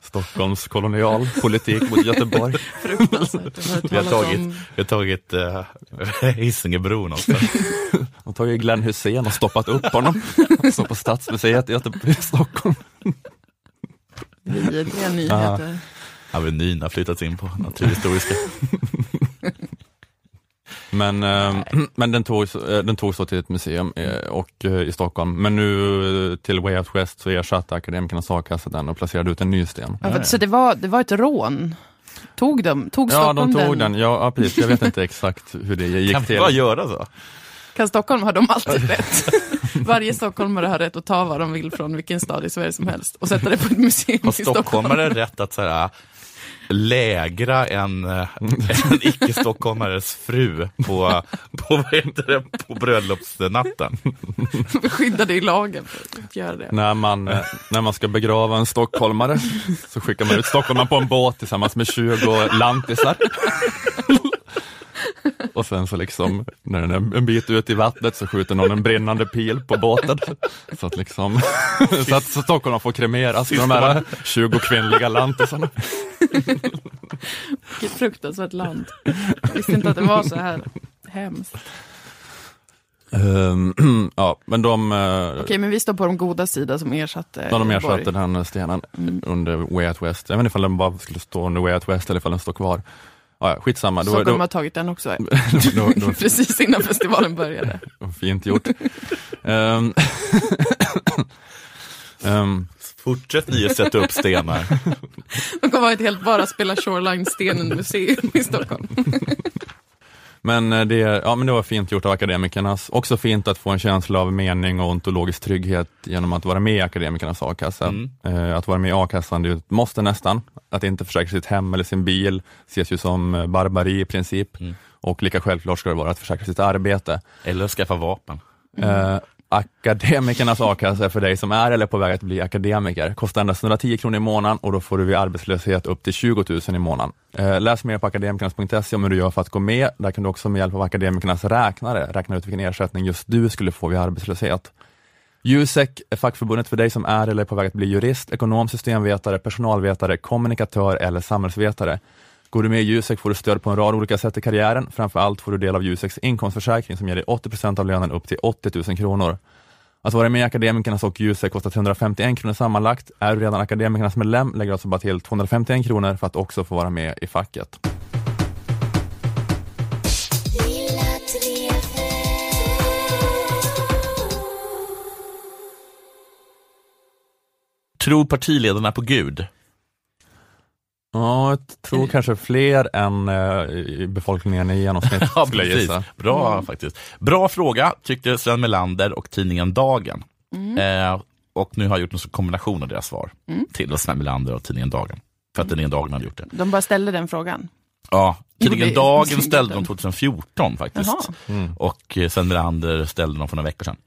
S3: Stockholms kolonialpolitik mot Göteborg.
S2: Fruktansvärt. Har
S1: Vi har tagit,
S2: om-
S1: vi har tagit uh, Hisingebron också.
S3: De tar ju Glenn Hussein och stoppat upp honom. Så på Stadsmuseet i Göteborg, i Stockholm.
S2: vidriga nyheter.
S1: Avenyn har flyttats in på Naturhistoriska.
S3: Men, eh, men den togs, eh, den togs då till ett museum eh, och, eh, i Stockholm. Men nu eh, till Way Out West så ersatte Akademikernas a-kassa den och placerade ut en ny sten.
S2: Ja, för- så det var, det var ett rån? Tog de? Tog
S3: Ja,
S2: Stockholm
S3: de tog den. Ja, ja, precis. Jag vet inte exakt hur det gick
S1: Kan
S3: till.
S1: bara göra så?
S2: Kan Stockholm har de alltid rätt? [laughs] Varje stockholmare har rätt att ta vad de vill från vilken stad i Sverige som helst och sätta det på ett museum
S1: Har
S2: i Stockholm.
S1: stockholmare rätt att så här, lägra en, eh, en [laughs] icke-stockholmares fru på, på, vad heter det, på bröllopsnatten?
S2: Skyddade i lagen för att göra det.
S3: När man, eh, när man ska begrava en stockholmare så skickar man ut stockholmaren på en båt tillsammans med 20 lantisar. [laughs] [laughs] Och sen så liksom, när den är en bit ut i vattnet så skjuter någon en brinnande pil på båten. Så att liksom, [laughs] så att så Stockholm får kremeras med de här 20 kvinnliga lantisarna.
S2: Vilket fruktansvärt land. Jag visste inte att det var så här hemskt.
S3: Ehm, [clears throat] ja, men de, eh,
S2: Okej, men vi står på de goda sida som ersatte
S3: Ja, de ersatte
S2: Borg.
S3: den stenen under Way Out West. Jag vet inte ifall den bara skulle stå under Way Out West eller ifall den står kvar. Ja, skitsamma. Då,
S2: Stockholm
S3: då,
S2: har tagit den också. [laughs]
S3: då, då, [laughs]
S2: Precis innan festivalen började. [laughs]
S3: fint gjort. Ehm, ehm,
S1: Fortsätt ni att sätta upp stenar.
S2: De kommer ha ett helt bara spela Shoreline-stenen museum i Stockholm.
S3: Men, eh, det, ja, men det var fint gjort av akademikernas. Också fint att få en känsla av mening och ontologisk trygghet genom att vara med i akademikernas a-kassa. Eh, att vara med i a-kassan, det är ett måste nästan. Att inte försäkra sitt hem eller sin bil ses ju som eh, barbari i princip. Och lika självklart ska det vara att försäkra sitt arbete.
S1: Eller skaffa vapen.
S3: Eh, akademikernas a-kassa är för dig som är eller är på väg att bli akademiker. Kostar endast 110 kronor i månaden och då får du vid arbetslöshet upp till 20 000 i månaden. Eh, läs mer på akademikernas.se om hur du gör för att gå med. Där kan du också med hjälp av akademikernas räknare räkna ut vilken ersättning just du skulle få vid arbetslöshet. Jusek är fackförbundet för dig som är eller är på väg att bli jurist, ekonom, systemvetare, personalvetare, kommunikatör eller samhällsvetare. Går du med i Jusek får du stöd på en rad olika sätt i karriären. Framför allt får du del av Juseks inkomstförsäkring som ger dig 80% av lönen upp till 80 000 kronor. Att vara med i Akademikernas och Jusek kostar 351 kronor sammanlagt. Är du redan Akademikernas medlem lägger du alltså bara till 251 kronor för att också få vara med i facket.
S1: Tror partiledarna på Gud?
S3: Ja, jag tror kanske fler än eh, befolkningen i genomsnitt. [laughs]
S1: Ja,
S3: skulle jag
S1: precis.
S3: gissa.
S1: Bra faktiskt. Bra fråga, tyckte Sven Melander och tidningen Dagen. Eh, och nu har jag gjort en kombination av deras svar till Sven Melander och tidningen Dagen. För att tidningen Dagen hade gjort det.
S2: De bara ställde den frågan.
S1: Ja, tidningen Dagen ställde de 2014 faktiskt.
S2: Jaha.
S1: Och eh, Sven Melander ställde dem för några veckor sedan.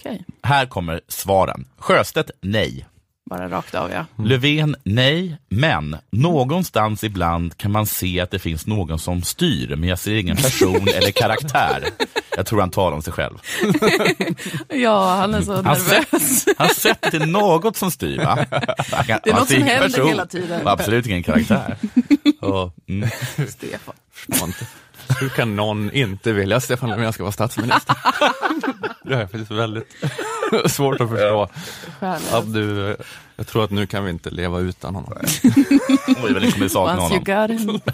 S2: Okej,
S1: Här kommer svaren. Sjöstedt, nej.
S2: Bara rakt av ja.
S1: Löfven, nej. Men någonstans ibland kan man se att det finns någon som styr, men jag ser ingen person eller [laughs] karaktär. Jag tror han talar om sig själv. [laughs]
S2: Ja, han är så
S1: Han
S2: nervös.
S1: Han sätter till något som styr va? Kan-
S2: Det är något
S1: ser
S2: som händer hela tiden.
S1: och Absolut ingen karaktär.
S3: Ja,
S1: Mm.
S2: Stefan.
S3: Hur kan någon inte vilja Stefan Löfven ska vara statsminister? [laughs] Det är faktiskt väldigt [laughs] svårt att förstå. Att du, jag tror att nu kan vi inte leva utan honom.
S1: Oj, vad ni kommer sakna
S2: Once
S1: honom. [laughs]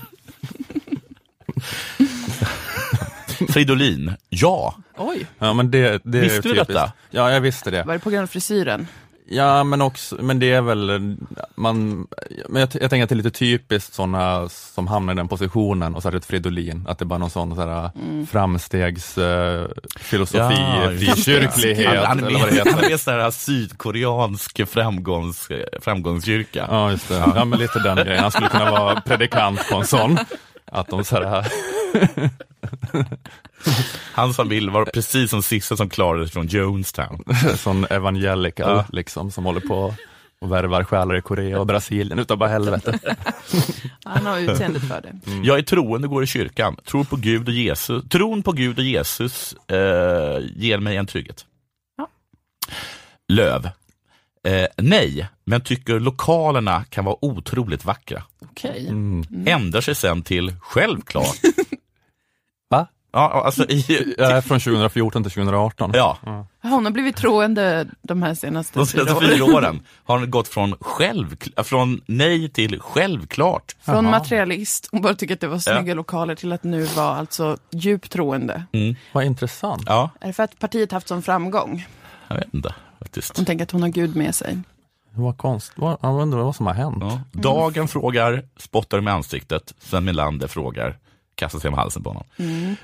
S1: Fridolin, ja.
S2: Oj,
S3: Ja, men det, det är
S1: Visste du
S3: typiskt.
S1: detta?
S3: Ja, jag visste det.
S2: var det på grund av frisyren?
S3: Ja, men också, men det är väl, man, men jag, jag tänker att det är lite typiskt sådana som hamnar i den positionen och särskilt Fridolin, att det är bara någon sån så här, framstegsfilosofi,
S1: Ja,
S3: frikyrklighet,
S1: Han, han,
S3: eller vad det
S1: han är sån här sydkoreansk framgångs, framgångskyrka.
S3: Ja, just det. Ja, men lite den grejen. Han skulle kunna vara predikant på en sån. Att de så här, [laughs]
S1: Hans familj var precis som Sissa som klarade sig från Jonestown. [laughs]
S3: sån evangelical,
S1: Ja.
S3: liksom, som håller på och värvar själar i Korea och Brasilien utav bara helvete. [laughs]
S2: Han har utseendet för det.
S1: Jag är troende, går i kyrkan. Tror på Gud och Jesus. Tron på Gud och Jesus eh, ger mig en trygghet.
S2: Ja.
S1: Löv. Eh, nej, men tycker lokalerna kan vara otroligt vackra.
S2: Okej.
S1: Ändrar sig sen till självklart. Ja, alltså i,
S3: Jag är från 2014 till 2018.
S1: ja,
S2: Hon har blivit troende de här senaste
S1: de
S2: fyra
S1: senaste
S2: åren.
S1: fyra åren har hon gått från, själv, från nej till självklart.
S2: Från materialist, hon bara tycker att det var snygga lokaler, till att nu vara alltså djupt troende.
S3: Vad intressant.
S1: Ja,
S2: Är det för att partiet haft sån framgång?
S1: jag vet inte faktiskt.
S2: Hon tänker att hon har Gud med sig.
S3: Vad konst. Vad, jag undrar vad som har hänt.
S1: Ja. Dagen frågar, spottar med ansiktet. Sven Melander frågar, kastar sig med halsen på honom.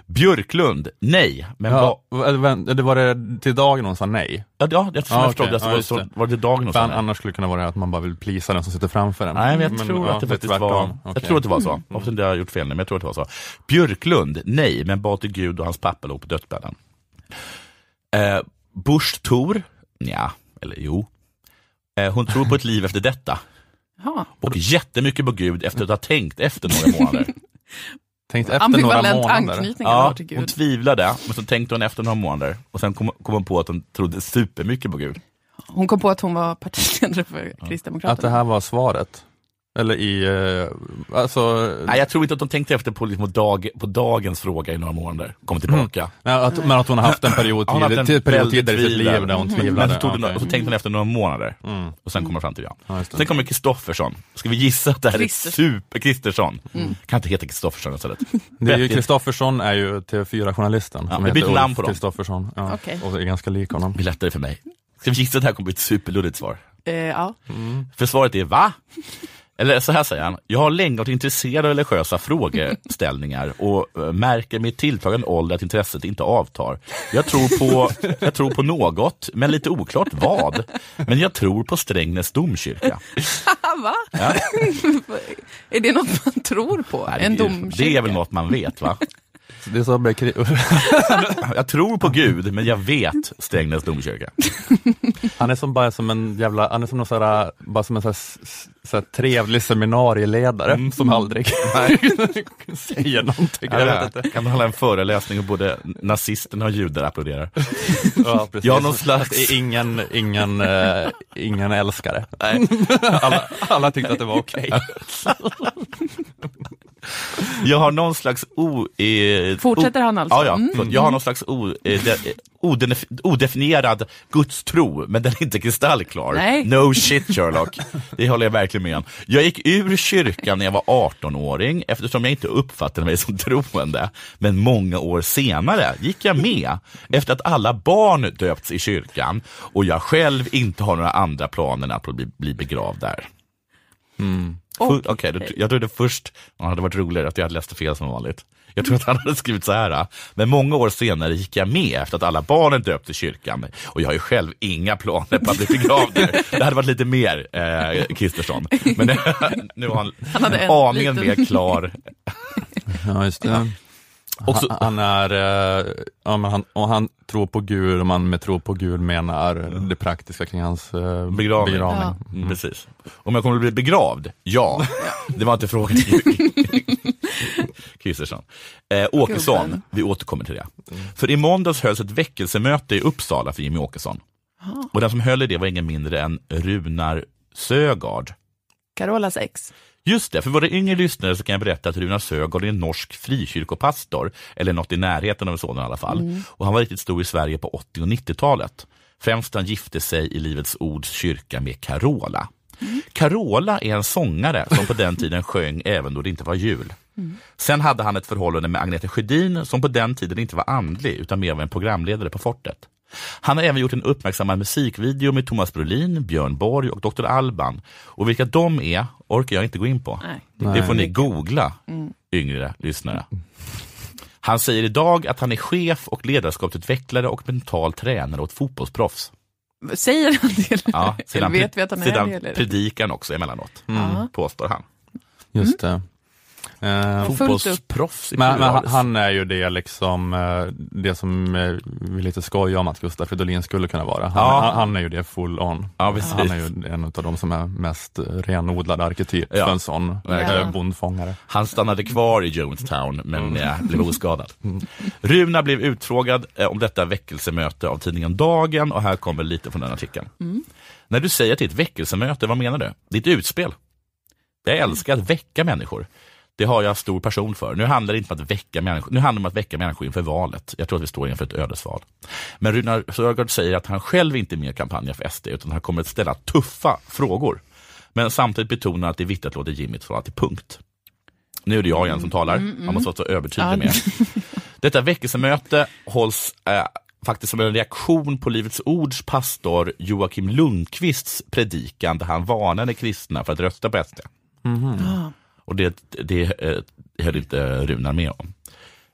S1: Björklund, nej. Men
S3: Ja,
S1: ja.
S3: va- vä- det var det till dagen hon sa nej?
S1: ja, ja, jag tror
S3: Ja,
S1: jag förstod det. Så
S3: Ja,
S1: var, så
S3: det.
S1: var det dagen och
S3: För
S1: så.
S3: annars skulle det kunna vara att man bara vill plisa den som sitter framför en.
S1: Nej, men jag
S3: Men,
S1: tror
S3: ja,
S1: att det faktiskt
S3: tvärtom.
S1: var,
S3: Okej.
S1: jag tror att det var så. Inte jag har gjort fel nu, men jag tror att det var så. Björklund, nej, men bad till Gud och hans pappa låg på dödsbädden. Eh, Busch Thor, ja, eller jo. Eh, hon tror på ett liv efter detta. [laughs]
S2: Jaha.
S1: Och jättemycket på Gud efter att ha tänkt efter några månader. [laughs]
S3: Tänkt efter några månader.
S1: Ja,
S2: till
S1: hon tvivlade, men så tänkte hon efter några månader och sen kom, kom hon på att hon trodde supermycket på Gud.
S2: Hon kom på att hon var partiledare för
S3: Att det
S2: Kristdemokraterna.
S3: här var svaret. Eller i, eh, alltså,
S1: Nej, jag tror inte att de tänkte efter på, liksom, dag, på dagens fråga i några månader, kom tillbaka.
S3: nej, att, men att hon har haft en [clears throat] period,
S1: haft en
S3: tidigare i sitt liv där hon
S1: Men
S3: tvivlade.
S1: så, tog
S3: Ja,
S1: hon,
S3: okej.
S1: och så tänkte hon efter några månader
S3: Mm.
S1: och sen kom hon fram till ja.
S3: Ja.
S1: Sen kommer Kristoffersson. Ska vi gissa att det här är
S2: Christer.
S1: super Kristersson? Kan inte heta Kristoffersson istället.
S3: Det är ju
S1: Vettigt.
S3: Kristoffersson är ju TV4-journalisten
S1: Ja,
S3: heter
S1: ett namn på dem.
S3: Kristoffersson. Ja,
S2: Okej.
S3: Och är ganska lik honom.
S1: Det blir lättare för mig. Ska vi gissa att det här kommer bli ett superluddigt svar?
S2: Eh, ja.
S1: För svaret är va? Eller så här säger han, jag har länge varit intresserad av religiösa frågeställningar och eh, märker med tilltagande ålder att intresset inte avtar. Jag tror, på, jag tror på något, men lite oklart vad. Men jag tror på Strängnäs domkyrka. [laughs]
S2: Va?
S1: Ja. [laughs]
S2: är det något man tror på?
S1: Nej,
S2: en domkyrka?
S1: Det är väl något man vet va?
S3: Det är blir kri- [laughs]
S1: Jag tror på Gud, men jag vet Strängnäs domkyrka.
S3: han är som bara som en jävla, han är som någon sån bara som en sån här, s- så här trevlig seminarieledare
S1: Mm.
S3: som aldrig [laughs] säger någonting. Jag vet inte.
S1: Kan hålla en föreläsning och både nazisterna och judar applåderar.
S3: Ja, precis.
S1: Ja, någon slags-
S3: Det är Ingen, ingen, eh, ingen älskare.
S1: Nej. [laughs]
S3: Alla, alla tyckte att det var okej.
S1: Jag har någon slags o... Eh,
S2: Fortsätter
S1: o,
S2: han alltså?
S1: Ja, ja.
S2: Mm.
S1: Jag har någon slags o, eh, de, odef- odefinierad gudstro, men den är inte kristallklar.
S2: Nej.
S1: No shit Sherlock. Det håller jag verkligen med om. Jag gick ur kyrkan när jag var 18-åring eftersom jag inte uppfattade mig som troende. Men många år senare gick jag med efter att alla barn döpts i kyrkan och jag själv inte har några andra planer än att bli, bli begravd där. Fu- Okej, då- jag trodde först, det hade varit roligare att jag hade läst fel som vanligt. Jag tror att han hade skrivit så här, men många år senare gick jag med efter att alla barnen döpte i kyrkan och jag har ju själv inga planer på att bli begravd. [laughs] Det hade varit lite mer eh, Kristersson, men [laughs] nu har han,
S2: Han
S1: aningen mer klar. [laughs]
S3: Ja, just det.
S1: Också,
S3: Han, han är, eh, ja, men han, och han tror på Gud, och man med tro på Gud menar det praktiska kring hans eh,
S1: Begravning.
S3: begravning.
S1: mm, precis. Om jag kommer att bli begravd? Ja. Det var inte frågan. [laughs] Kristersson. Eh, Åkesson,
S2: Gubben.
S1: vi återkommer till det. För i måndags hölls ett väckelsemöte i Uppsala för Jimmy Åkesson. Och den som höll i det var ingen mindre än Runar Sögaard.
S2: Carolas ex.
S1: Just det, för våra yngre lyssnare så kan jag berätta att Runar Sögaard är en norsk frikyrkopastor, eller något i närheten av en sådan i alla fall. Och han var riktigt stor i Sverige på 80 och 90-talet. Främst han gifte sig i Livets Ords kyrka med Carola. Carola är en sångare som på den [laughs] tiden sjöng även då det inte var jul. Sen hade han ett förhållande med Agneta Sjödin som på den tiden inte var andlig utan mer var en programledare på Fortet. Han har även gjort en uppmärksammad musikvideo med Thomas Brolin, Björn Borg och Dr. Alban. Och vilka de är orkar jag inte gå in på.
S2: Nej.
S1: Det får ni googla, yngre lyssnare. Han säger idag att han är chef och ledarskapsutvecklare och mental tränare åt fotbollsproffs.
S2: Säger han det?
S1: Ja,
S2: Eller
S1: sedan,
S2: vet vi att han är
S1: sedan
S2: det? Eller?
S1: predikan också emellanåt,
S2: Ja.
S1: påstår han.
S3: Just det. Eh.
S1: Fotbollsproffs
S3: men, men han, är ju det liksom, eh, det som eh, vi lite skojar om att Gustaf Fridolin skulle kunna vara. Han,
S1: Ja.
S3: han, han är ju det full on.
S1: Ja.
S3: Han är ju en av de som är mest renodlad arketyp
S1: Ja.
S3: för en sån
S1: Verkligen.
S3: eh, bondfångare.
S1: Han stannade kvar i Jonestown men eh, blev oskadad. Runa blev utfrågad om detta väckelsemöte av tidningen Dagen och här kommer lite från den artikeln. När du säger att det är ett väckelsemöte, vad menar du? Det är ett utspel. Jag älskar att väcka människor. Det har jag stor passion för. Nu handlar det inte om att väcka människor, nu handlar det om att väcka människor inför valet. Jag tror att vi står inför ett ödesval. Men Runar Sörgård säger att han själv inte är med i kampanjen för SD, utan han kommer att ställa tuffa frågor. Men samtidigt betonar att det är viktigt att låta Jimmy tala till punkt. Nu är det jag igen som talar, man måste vara så övertydlig med. Detta väckelsemöte hålls eh, faktiskt som en reaktion på Livets Ords pastor Joakim Lundqvists predikan där han varnade kristna för att rösta på SD. Och det, det eh, höll inte Runar med om.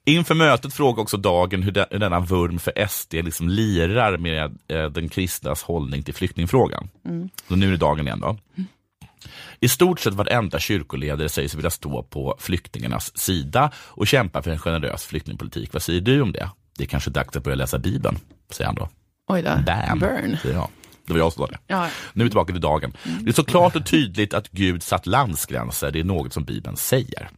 S1: Inför mötet frågade också Dagen hur de- hur denna vurm för SD liksom lirar med eh, den kristnas hållning till flyktingfrågan. Så nu är det Dagen igen då. I stort sett varenda kyrkoledare säger sig vilja stå på flyktingarnas sida och kämpa för en generös flyktingpolitik. Vad säger du om det? Det är kanske dags att börja läsa Bibeln, säger han då.
S2: Oj då.
S1: Bam!
S2: Burn.
S1: säger jag. Det var jag som sa det.
S2: Ja.
S1: Nu är vi tillbaka till dagen. Det är så klart och tydligt att Gud satt landsgränser, det är något som Bibeln säger.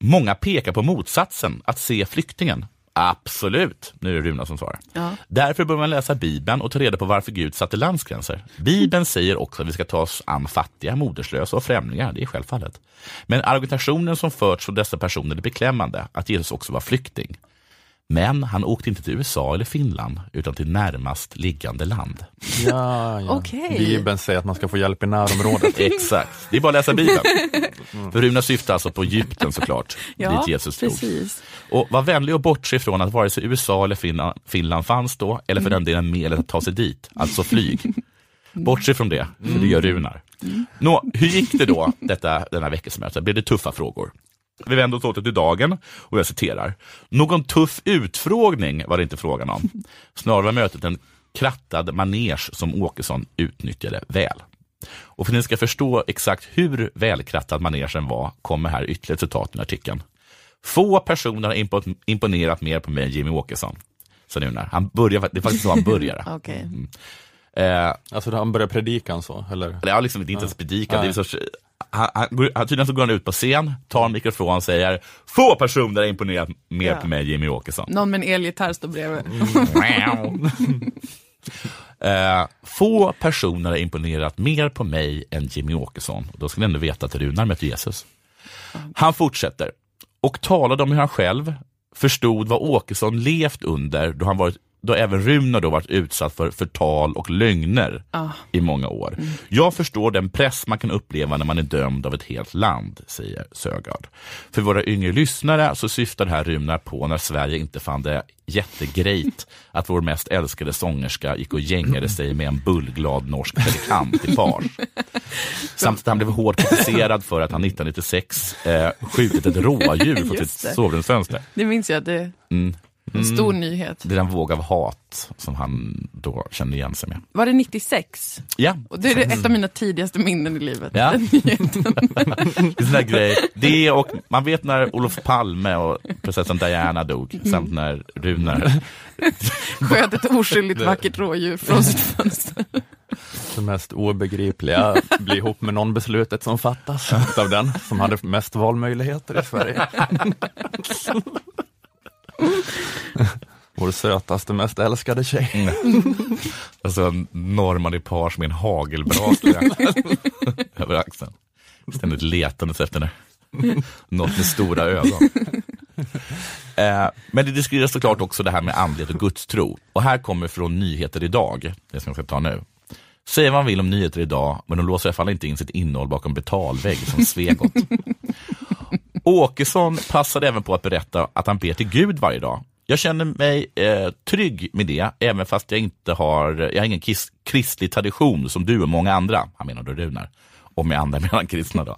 S1: Många pekar på motsatsen, att se flyktingen. Absolut, nu är det Runa som svarar.
S2: Ja.
S1: Därför bör man läsa Bibeln och ta reda på varför Gud satte landsgränser. Bibeln säger också att vi ska ta oss an fattiga, moderslösa och främlingar, det är självfallet. Men argumentationen som förts från dessa personer är beklämmande, att Jesus också var flykting. Men han åkte inte till USA eller Finland, utan till närmast liggande land.
S3: Ja, ja.
S2: Okej.
S3: Bibeln säger att man ska få hjälp i närområdet. [laughs]
S1: Exakt, det är bara att läsa Bibeln. För Runa syftar alltså på Egypten såklart,
S2: Ja,
S1: dit Jesus
S2: precis.
S1: Och var vänlig och bortse ifrån att vare sig USA eller Finland, Finland fanns då, eller för den delen med eller att ta sig dit, alltså flyg. Bortse från det, för det gör Runar. Nå, hur gick det då, [laughs] detta, denna veckosmöte? Blev det tuffa frågor? Vi vänder oss åter till dagen och jag citerar. Någon tuff utfrågning var det inte frågan om. Snarare var mötet en krattad manege som Åkesson utnyttjade väl. Och för att ni ska förstå exakt hur välkrattad manegen var kommer här ytterligare ett citat i artikeln. Få personer har impo- imponerat mer på mig än Jimmy Åkesson. Så nu när han börjar, det är faktiskt så han börjar. [laughs]
S2: Okej.
S1: eh,
S3: Alltså han börjar predikan så, eller?
S1: ja, liksom, det är inte ens predikan, det är
S3: Nej.
S1: en sorts, han, han, tydligen så går han ut på scen, tar en mikrofon och säger Få personer har imponerat mer
S2: Ja.
S1: på mig Jimmy Åkesson.
S2: Någon med en elgitarr står bredvid. [laughs]
S1: eh, få personer har imponerat mer på mig än Jimmy Åkesson. Då ska ni ändå veta att Runar mötte Jesus. Han fortsätter och talade om hur han själv förstod vad Åkesson levt under då han varit då även Runar då varit utsatt för förtal och lögner
S2: Ah.
S1: i många år. Jag förstår den press man kan uppleva när man är dömd av ett helt land, säger Sögaard. För våra yngre lyssnare så syftar det här Runar på när Sverige inte fann det jättegrejt att vår mest älskade sångerska gick och gängade sig med en bullglad norsk predikant i fars. [laughs] Samt att han blev hårt kritiserad för att han 1996 eh, skjutit ett rådjur från sitt sovrumsfönster.
S2: Det minns jag, det
S1: Mm.
S2: En stor nyhet.
S1: Det är den våg av hat som han då kände igen sig med.
S2: Var det 96?
S1: Ja,
S2: Och det är ett av mina tidigaste minnen i livet.
S1: Ja. [laughs]
S2: Den nyheten. [laughs]
S1: det är en sån där grej. Det och man vet när Olof Palme och prinsessan Diana dog, samt när Runar [laughs]
S2: Sköt ett oskyldigt vackert rådjur från sitt fönster.
S3: Det mest obegripliga, bli ihop med någon beslutet som fattas av den som hade mest valmöjligheter i Sverige. [laughs] Vår sötaste, mest älskade tjej. [laughs]
S1: Alltså en norrman i pars med en hagelbrasa [laughs] över axeln. Ständigt letandes efter det. Något med stora ögon. Eh, men det diskuteras såklart också det här med andlighet och gudstro. Och här kommer från Nyheter idag, det som jag ska ta nu. Säga vad man vill om nyheter idag, men de låser i alla fall inte in sitt innehåll bakom betalvägg som Svegot. Åkesson passade även på att berätta att han ber till Gud varje dag. Jag känner mig eh, trygg med det, även fast jag inte har, jag har ingen kristlig tradition som du och många andra, han menar då Runar, och med andra [laughs] menar han kristna då.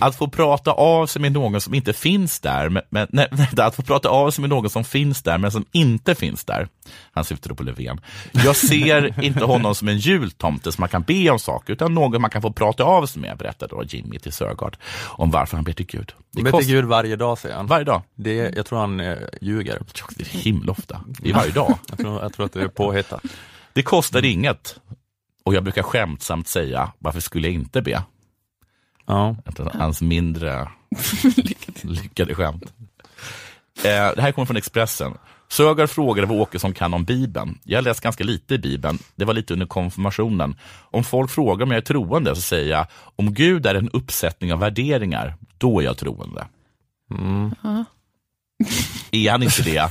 S1: Att få prata av sig med någon som inte finns där, men, men, nej, [laughs] att få prata av sig med någon som finns där men som inte finns där. Han syftar då på Löfven. Jag ser [laughs] inte honom som en jultomte som man kan be om saker, utan någon man kan få prata av sig med, berättar då Jimmy till Sörgard om varför han ber till Gud. Det
S3: Ber
S1: kost-
S3: till Gud varje dag säger han.
S1: Varje dag.
S3: Det, är- jag tror han eh, ljuger.
S1: Det är himla ofta. Det är varje dag.
S3: Jag tror, jag tror att det är påhittat.
S1: Det kostar inget. Och jag brukar skämtsamt säga, varför skulle jag inte be?
S3: Ja.
S1: Efter hans mindre [laughs] lyckade skämt. Eh, det här kommer från Expressen. Sögaard frågade vad Åkesson kan om Bibeln. Jag har läst ganska lite i Bibeln. Det var lite under konfirmationen. Om folk frågar om jag är troende så säger jag, om Gud är en uppsättning av värderingar, då är jag troende. Är han inte det,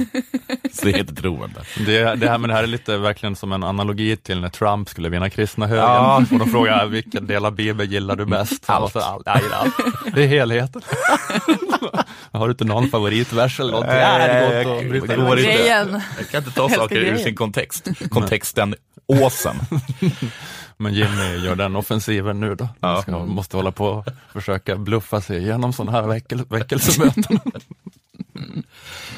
S1: så är jag inte troende.
S3: Det, det, här, men det här är lite verkligen som en analogi till när Trump skulle vinna kristna högern.
S1: Ja.
S3: Och de frågar vilken del av Bibeln gillar du bäst?
S1: Allt.
S3: Och så, all, nej, allt. Det är helheten. [laughs] Har du inte någon favoritvers eller någonting?
S1: Nej,
S3: det
S1: jag-
S3: går inte
S1: det går. Jag kan inte ta saker ur sin kontext. Kontexten åsen. [laughs]
S3: Men Jimmy gör den offensiven nu då.
S1: Ja.
S3: Ska, måste hålla på och försöka bluffa sig igenom sådana här väckel, väckelsemöten. [laughs]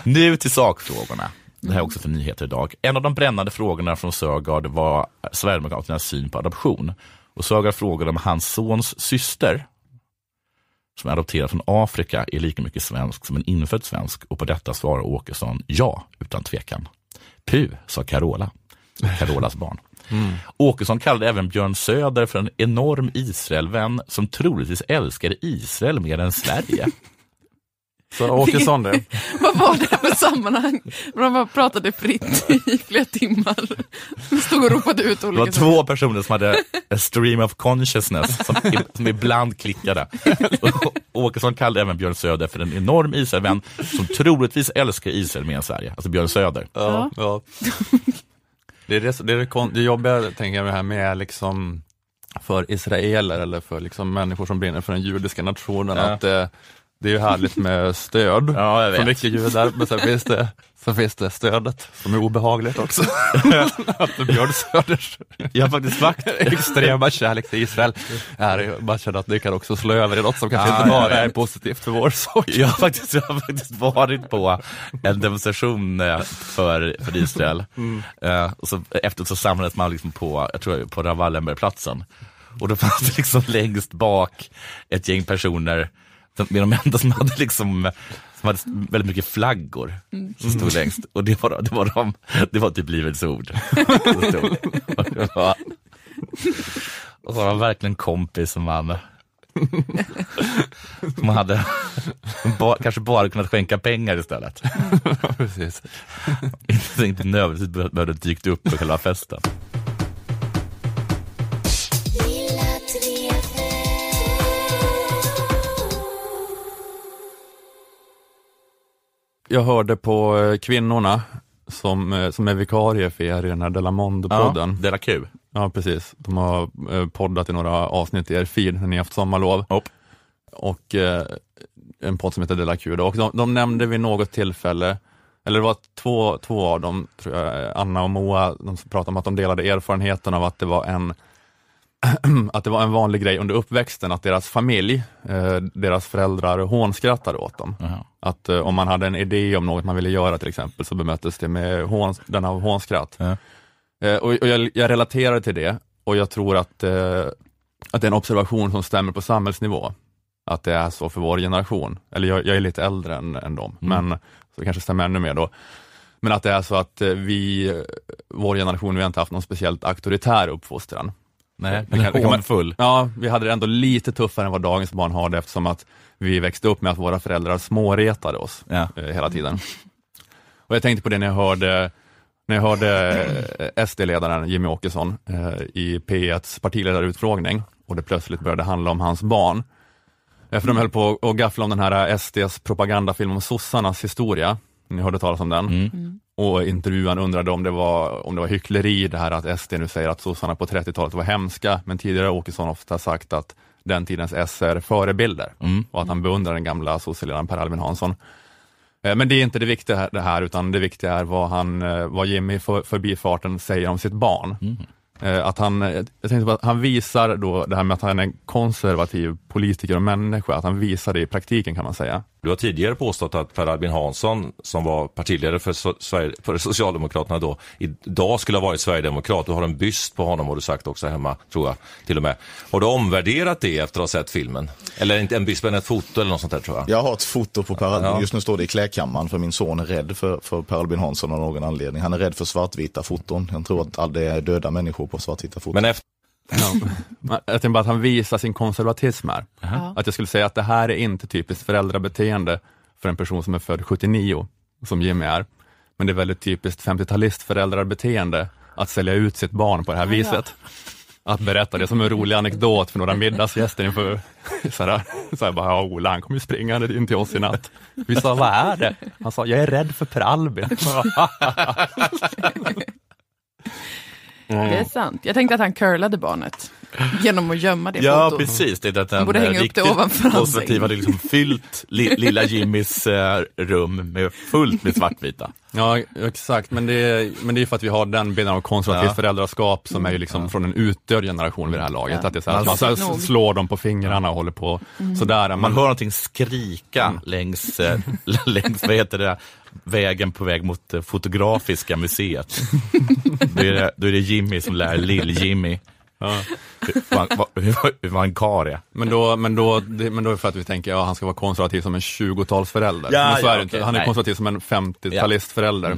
S1: Nu till sakfrågorna. Det här är också för nyheter idag. En av de brännande frågorna från Sögaard var Sverigedemokraternas syn på adoption. Och Sögaard frågade om hans sons syster, som är adopterad från Afrika, är lika mycket svensk som en infödd svensk. Och på detta svarar Åkesson ja, utan tvekan. Puh, sa Carola, Carolas barn. Åkesson kallade även Björn Söder för en enorm Israelvän som troligtvis älskade Israel mer än Sverige. [laughs]
S3: Så Åkesson det. [laughs]
S2: Vad var det för sammanhang? De bara pratade fritt i flera timmar. De stod och ropade ut
S1: Det var
S2: olika
S1: två personer som hade a stream of consciousness som, som ibland klickade. Och Åkesson kallade även Björn Söder för en enorm Israelvän som troligtvis älskar Israel mer än Sverige. Alltså Björn Söder.
S3: Ja, ja. Det är det, det, är det, det jobbiga, tänker jag, det här med liksom för israeler eller för liksom människor som brinner för den judiska nationen,
S1: Ja.
S3: att eh, det är ju härligt med stöd
S1: Ja, jag vet.
S3: från mycket judar, men sen finns, det, så finns det stödet som är obehagligt också. [laughs] att Björn Söders
S1: Jag har faktiskt vakt.
S3: extrema kärlek till Israel är, man känner att det kan också slå över i något som kanske
S1: Ja,
S3: inte bara är positivt för vår sak.
S1: Jag har, faktiskt, jag har faktiskt varit på en demonstration eh, för, för Israel. Eh, och så, samlades man liksom på, jag tror på Ravallenbergplatsen. Och då fanns det liksom längst bak ett gäng personer, med de enda som hade liksom som hade väldigt mycket flaggor som stod längst. Och det var, det var, de, det var typ Livets Ord. Och det var, och så var man verkligen kompis som man som man hade ba, kanske bara kunnat skänka pengar istället.
S3: Precis.
S1: Inte, nödvändigtvis behö- behövde dykt upp på själva festen.
S3: Jag hörde på eh, kvinnorna som, eh, som är vikarie för er i den här Delamondo-podden.
S1: Ja, Dela Q.
S3: Ja, precis. De har eh, poddat i några avsnitt i er feed när ni haft sommarlov.
S1: Hopp.
S3: Och eh, en podd som heter Dela Q. Då. Och de, de nämnde vid något tillfälle, eller det var två, två av dem, tror jag, Anna och Moa, de pratade om att de delade erfarenheten av att det var en [clears throat] att det var en vanlig grej under uppväxten att deras familj, eh, deras föräldrar hånskrattade åt dem.
S1: Jaha.
S3: Att eh, om man hade en idé om något man ville göra till exempel så bemöttes det med hån, denna hånskratt.
S1: Ja.
S3: Eh, och, och jag, jag relaterar till det och jag tror att, att det är en observation som stämmer på samhällsnivå. Att det är så för vår generation. Eller jag, jag är lite äldre än, än dem,
S1: Mm.
S3: men så det kanske stämmer ännu mer då. Men att det är så att vi, vår generation, vi har inte haft någon speciellt auktoritär uppfostran.
S1: Nej,
S3: Det kan- det kan man-. Ja, vi hade det ändå lite tuffare än vad dagens barn har det eftersom att vi växte upp med att våra föräldrar småretade oss
S1: Ja.
S3: eh, hela tiden. Och jag tänkte på det när jag hörde, när jag hörde eh, SD-ledaren Jimmy Åkesson eh, i P1s partiledarutfrågning och det plötsligt började handla om hans barn. För de höll på att gaffla om den här SDs propagandafilm om sossarnas historia. Ni hörde talas om den?
S1: Mm.
S3: Och intervjuaren undrade om det, var, om det var hyckleri det här att SD nu säger att sossarna på 30-talet var hemska, men tidigare har Åkesson ofta sagt att den tidens S är förebilder
S1: Mm.
S3: och att han beundrar den gamla sosseledaren Per Albin Hansson. Eh, Men det är inte det viktiga här, det här utan det viktiga är vad, han, eh, vad Jimmy för, förbifarten säger om sitt barn.
S1: Mm.
S3: Eh, Att han, jag tänkte på han visar då det här med att han är en konservativ politiker och människa, att han visar det i praktiken kan man säga.
S7: Du har tidigare påstått att Per Albin Hansson, som var partiledare för, so för Socialdemokraterna då, idag skulle ha varit Sverigedemokrat. Du har en byst på honom har du sagt också hemma, tror jag, till och med. Har du omvärderat det efter att ha sett filmen? Eller inte en byst, men ett foto eller något sånt där tror jag.
S8: Jag har ett foto på Per Albin.
S7: Ja.
S8: Just nu står det i klädkammaren för min son är rädd för, för Per Albin Hansson av någon anledning. Han är rädd för svartvita foton. Han tror att det är döda människor på svartvita foton.
S7: Men efter
S3: Ja. Jag tänkte bara att han visar sin konservatism här.
S2: Ja.
S3: Att jag skulle säga att det här är inte typiskt föräldrabeteende för en person som är född 79, som Jimmy är. Men det är väldigt typiskt 50-talist föräldrabeteende att sälja ut sitt barn på det här viset. Att berätta det som en rolig anekdot för några middagsgäster inför, såhär, såhär bara, ja, Ola han kommer ju springande in till oss i natt. Vi sa, vad är det? Han sa, jag är rädd för Per Albin. [laughs] [laughs]
S2: Det är sant. Jag tänkte att han curlade barnet genom att gömma det
S1: Ja,
S2: fotot.
S1: precis. Det är att
S2: Man
S1: den
S2: borde hänga upp det ovanför hans säng.
S1: hade liksom fyllt li, lilla Jimmys eh, rum med fullt med svartvita.
S3: Ja, exakt, men det, är, men det är för att vi har den bilden av konservativt
S1: Ja.
S3: föräldraskap som är ju liksom från en utdöd generation vid det här laget.
S2: Ja.
S3: Att det är så här, att man så här slår dem på fingrarna och håller på sådär. Men,
S1: Man hör någonting skrika längs, eh, [laughs] längs vad heter det, vägen på väg mot Fotografiska museet. Då är det, då är det Jimmy som lär Lill-Jimmy
S3: ja.
S1: hur hur man kar är.
S3: men, då, men, då, det, men då är det för att vi tänker att ja, han ska vara konservativ som en 20-talsförälder.
S1: Ja,
S3: men så
S1: ja,
S3: är det inte. Han är
S1: nej.
S3: konservativ som en 50-talistförälder.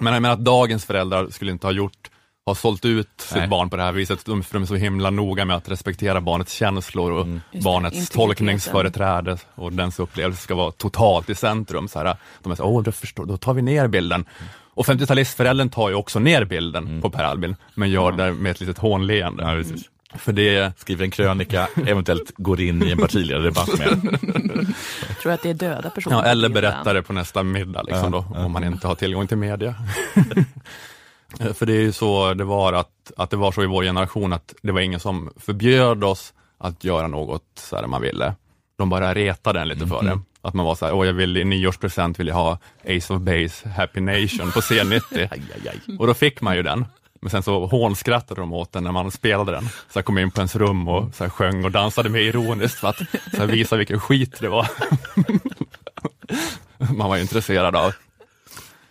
S3: Men jag menar att dagens föräldrar skulle inte ha gjort har sålt ut sitt
S1: Nej.
S3: barn på det här viset, de, för de är så himla noga med att respektera barnets känslor och
S2: det,
S3: barnets tolkningsföreträde och dens upplevelse ska vara totalt i centrum. Så här, de är så, åh, då, förstår, då tar vi ner bilden. Och 50-talistföräldern tar ju också ner bilden på Per Albin, men gör det med ett litet hånleende.
S1: Ja, precis.
S3: För det,
S1: Skriver en krönika, eventuellt går in i en partiledardebatt med.
S2: Jag tror att det är döda personer.
S3: ja, eller berättar det på nästa middag, liksom
S1: Ja,
S3: då, om man inte har tillgång till media. [laughs] För det är ju så det var att, att det var så i vår generation att det var ingen som förbjöd oss att göra något så här man ville. De bara retade en lite för det. Att man var så här, åh jag vill i nyårspresent vill jag ha Ace of Base Happy Nation på C90. [laughs] Och då fick man ju den. Men sen så hånskrattade de åt den när man spelade den. Så jag kom in på ens rum och så här sjöng och dansade med ironiskt för att så här visa vilken skit det var. [laughs] man var ju intresserad av.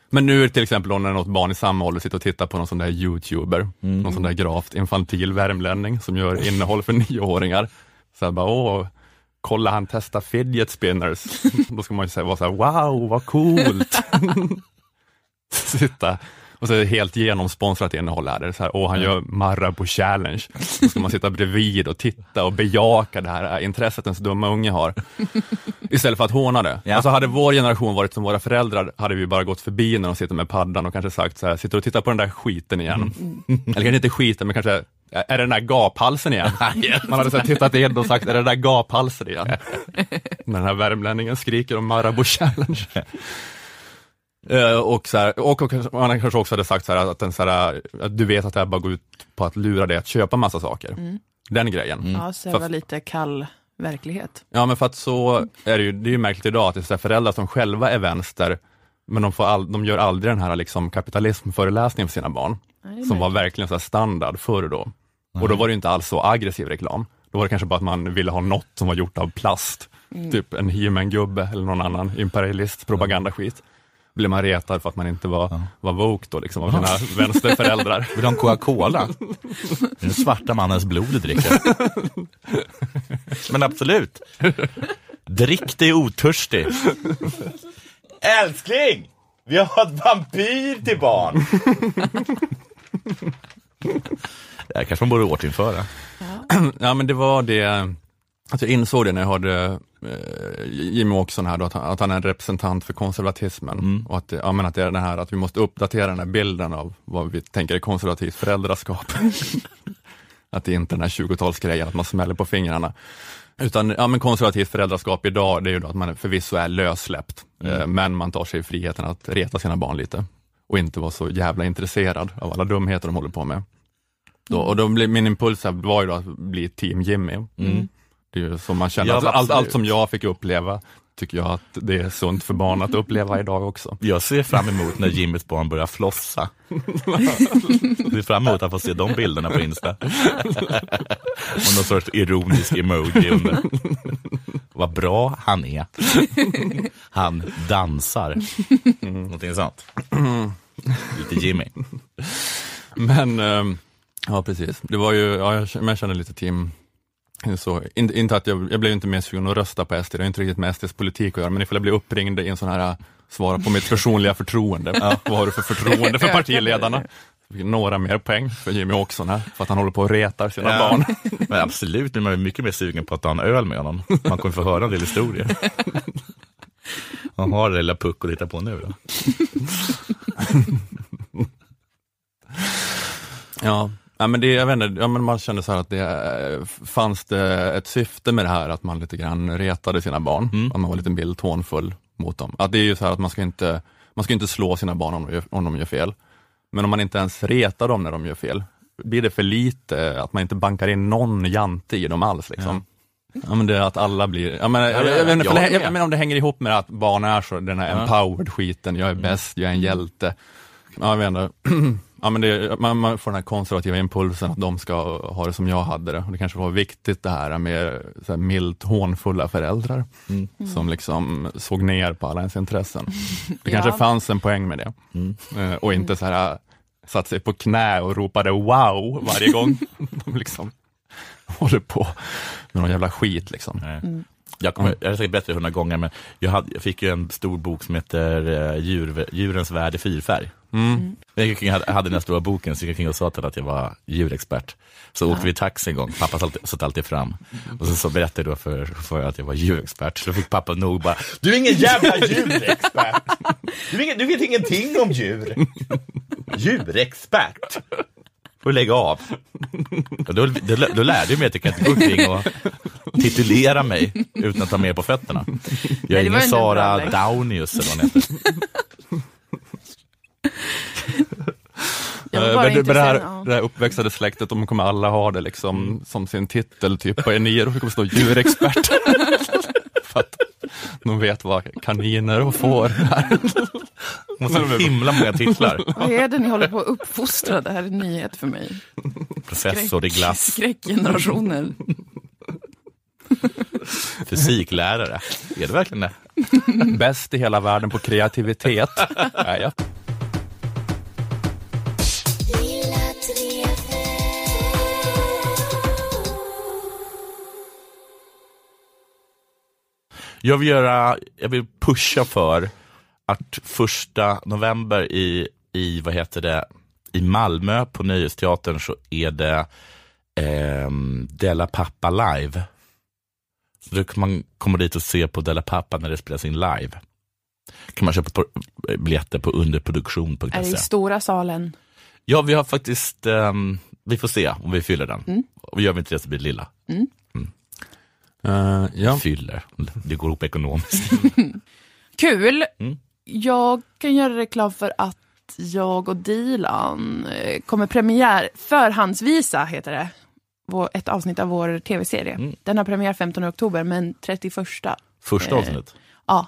S3: Men nu till exempel när något barn i samma ålder sitter och tittar på någon sån där youtuber, någon sån där gravt infantil värmlänning som gör innehåll för [laughs] nioåringar. Så här bara, åh, kolla han testar fidget spinners. [laughs] Då ska man ju säga, vara så här, wow, vad coolt. [laughs] Sitta och så är det helt genomsponsrat innehåll här. Det är så här, åh, han gör Marabou challenge. Då ska man sitta bredvid och titta och bejaka det här intresset ens dumma unge har. [laughs] Istället för att håna det.
S1: Ja.
S3: Alltså hade vår generation varit som våra föräldrar hade vi bara gått förbi när de sitter med paddan och kanske sagt så här, sitter och tittar på den där skiten igen. [laughs] Eller kanske inte skiten, men kanske, är det den där gaphalsen igen? [laughs] Man hade så tittat in och sagt, är det den där gaphalsen igen? När den här värmlänningen skriker om Marabou challenge. Eh, och, så här, och, och man kanske också hade sagt så här att, den, så här, att du vet att det här bara går ut på att lura dig att köpa massa saker.
S2: Mm.
S3: Den grejen.
S2: Ja, serva
S3: För-
S2: lite kall verklighet.
S3: Ja, men för att så är det ju, det är ju märkligt idag att det är så här föräldrar som själva är vänster, men de, får all, de gör aldrig den här liksom kapitalismföreläsningen för sina barn,
S2: Nej,
S3: som var verkligen så här standard förr då. Och då var det inte alls så aggressiv reklam. Då var det kanske bara att man ville ha något som var gjort av plast,
S2: Mm.
S3: typ en He-Man-gubbe eller någon annan imperialist propagandaskit. Blev man retad för att man inte var, var woke då, liksom, av sina vänsterföräldrar. [laughs]
S1: Vill du ha en Coca-Cola? Det är den svarta mannens blod du dricker. Men absolut. Drick dig otörstig. Älskling! Vi har ett vampyr till barn. Det här kanske man borde återinföra.
S3: Ja men det var det, att jag insåg det när jag hörde Jimmy Åkesson här, då, att, han, att han är en representant för konservatismen. Och att, ja, men att det är det här att vi måste uppdatera den här bilden av vad vi tänker är konservativt föräldraskap. [laughs] att det inte är den här 20-talsgrejen, att man smäller på fingrarna. Utan ja, men konservativt föräldraskap idag, det är ju då att man förvisso är lössläppt, eh, men man tar sig friheten att reta sina barn lite och inte vara så jävla intresserad av alla dumheter de håller på med. Då, och då blev, min impuls var ju då att bli team Jimmy.
S1: Mm.
S3: Det är så man känner,
S1: Ja,
S3: att allt, allt som jag fick uppleva tycker jag att det är sunt för barn att uppleva idag också.
S1: Jag ser fram emot när Jimmys barn börjar flossa. Jag [laughs] ser fram emot att få se de bilderna på Insta. Och någon sorts ironisk emoji under. Vad bra han är. Han dansar. Någonting sånt. Lite Jimmy.
S3: Men, ehm, ja precis, det var ju, ja, jag, känner- lite team så, inte, inte att jag, jag blev inte mer sugen att rösta på SD, det har inte riktigt med SDs politik att göra, men ifall jag blir uppringd i en sån här, svara på mitt personliga förtroende, vad har du för förtroende för partiledarna? Några mer poäng för Jimmy Åkesson här, för att han håller på och retar sina
S1: Ja.
S3: barn. [laughs]
S1: Men absolut, nu är man mycket mer sugen på att ta en öl med honom. Man kommer få höra en del historier. [laughs] Vad har det lilla Pucko att hitta på nu då?
S3: Ja, ja men det, jag vet inte, ja, men man kände så här att det eh, fanns det ett syfte med det här att man lite grann retade sina barn,
S1: Mm.
S3: att man var lite mild hånfull mot dem. Att det är ju så att man ska inte, man ska inte slå sina barn om de, gör, om de gör fel. Men om man inte ens retar dem när de gör fel, blir det för lite, att man inte bankar in någon jante i dem alls liksom. Ja. men det är att alla blir, ja, jag,
S1: ja,
S3: jag,
S1: jag håller
S3: jag,
S1: med.
S3: men om det hänger ihop med att barn är så, den här
S1: Ja.
S3: empowered skiten, jag är bäst, jag är en hjälte. Ja, jag inte. [clears throat] Ja, men det, man, man får den här konservativa impulsen att de ska ha det som jag hade det. Och det kanske var viktigt det här med så här milt hånfulla föräldrar
S1: Mm.
S3: som liksom såg ner på alla ens intressen. [laughs] Det kanske
S2: Ja.
S3: fanns en poäng med det. Eh, Och inte så här satt sig på knä och ropade wow varje gång [laughs] de liksom håller på med någon jävla skit. Liksom.
S1: Nej. Jag, kommer, jag har säkert berättat det hundra gånger, men jag, hade, jag fick ju en stor bok som heter eh, Djur, Djurens värld i fyrfärg.
S3: Mm.
S1: Jag gick omkring- hade, hade den här stora boken, så jag gick och sa till att jag var djurexpert. Så åkte vi taxi en gång, pappa satt, satt alltid fram. Och så, så berättade jag då för, för att jag var djurexpert. Så då fick pappa nog bara, du är ingen jävla djurexpert! [laughs] Du, ingen, du vet ingenting om djur! [laughs] Djurexpert! Får du lägga av. Och då, då, då lärde jag mig att jag kan inte gå omkring och titulera mig utan att ta med på fötterna. Jag är ingen
S2: bra
S1: Sara. Daunius eller vad hon heter.
S2: Jag var
S3: Eh,
S2: bara
S3: men det, men det, här,
S2: ja.
S3: det här uppväxande släktet, de kommer alla ha det liksom som sin titel, typ på Eniro, det kommer stå djurexpert. [laughs] För att de vet vad kaniner och får är.
S1: Har så himla många titlar.
S2: Vad är det ni håller på att uppfostra? Det här är en nyhet för mig.
S1: Professor i glass,
S2: Skräckgenerationer.
S1: fysiklärare. Är det verkligen det?
S3: Bäst i hela världen på kreativitet. [laughs] är jag.
S1: Jag vill, göra, jag vill pusha för att första november i, i, vad heter det, i Malmö på Nöjesteatern så är det ehm, Della Pappa live. Så då kan man komma dit och se på Della Pappa när det spelas in live. kan man köpa på, biljetter på
S2: Är det i
S1: underproduktion.se.
S2: stora salen?
S1: Ja, vi har faktiskt, ehm, vi får se om vi fyller den. Och gör vi inte det så blir det lilla.
S3: Eh, ja.
S1: Fyller, det går ihop ekonomiskt. [laughs]
S2: Kul!
S1: Mm.
S2: jag kan göra reklam för att jag och Dilan eh, kommer premiär, förhandsvisa heter det, vår, ett avsnitt av vår tv-serie.
S1: Mm.
S2: Den har premiär 15 oktober, men 31
S1: Första
S2: Eh,
S1: avsnittet.
S2: ja,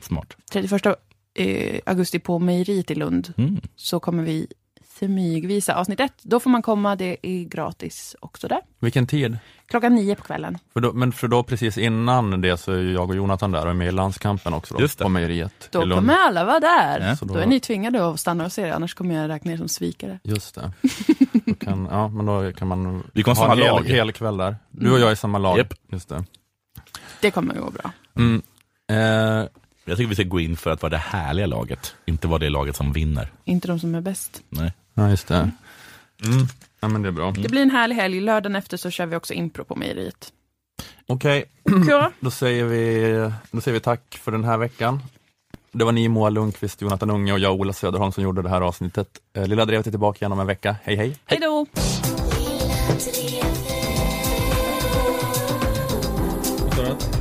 S1: Smart.
S2: 31 eh, augusti på Mejeriet i Lund
S1: Mm.
S2: så kommer vi smygvisa avsnitt ett. Då får man komma, det är gratis också där.
S3: Vilken tid?
S2: Klockan nio på kvällen.
S3: För då, men för då precis innan det så är jag och Jonathan där och är med i landskampen också då,
S1: Just det.
S3: på mejeriet
S2: Då kommer alla vara där.
S1: Ja,
S2: då...
S3: då-
S2: är ni tvingade att stanna och se det, annars kommer jag räkna er som svikare.
S3: Just det. Då kan, ja, men då kan man
S1: Vi kommer
S3: ha
S1: samma
S3: en hel,
S1: lag.
S3: hel kväll där. Du och jag är samma lag.
S1: Japp.
S3: Just det.
S2: Det kommer att gå bra.
S3: Mm. Eh,
S1: Jag tycker vi ska gå in för att vara det härliga laget, inte vara det laget som vinner.
S2: Inte de som är bäst.
S1: Nej.
S3: Ja, just det. Mm. Ja, men det är bra.
S2: Det blir en härlig helg. Lördagen efter så kör vi också impro på Mejeriet.
S3: Okej, [clears throat]
S2: Kul.
S3: då, säger vi, då säger vi tack för den här veckan. Det var ni, Moa Lundqvist, Jonathan Unge och jag, Ola Söderholm, som gjorde det här avsnittet. Eh, Lilla Drevet är tillbaka igen om en vecka. Hej, hej!
S2: Hej då!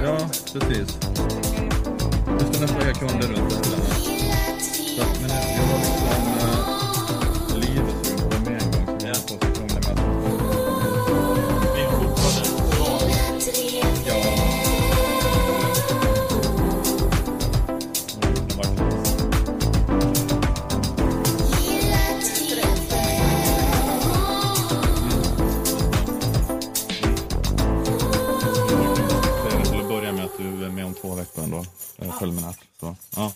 S3: Ja, precis. Just nästa vecka kunder runt två veckor ändå, eh, med här. Så, ja.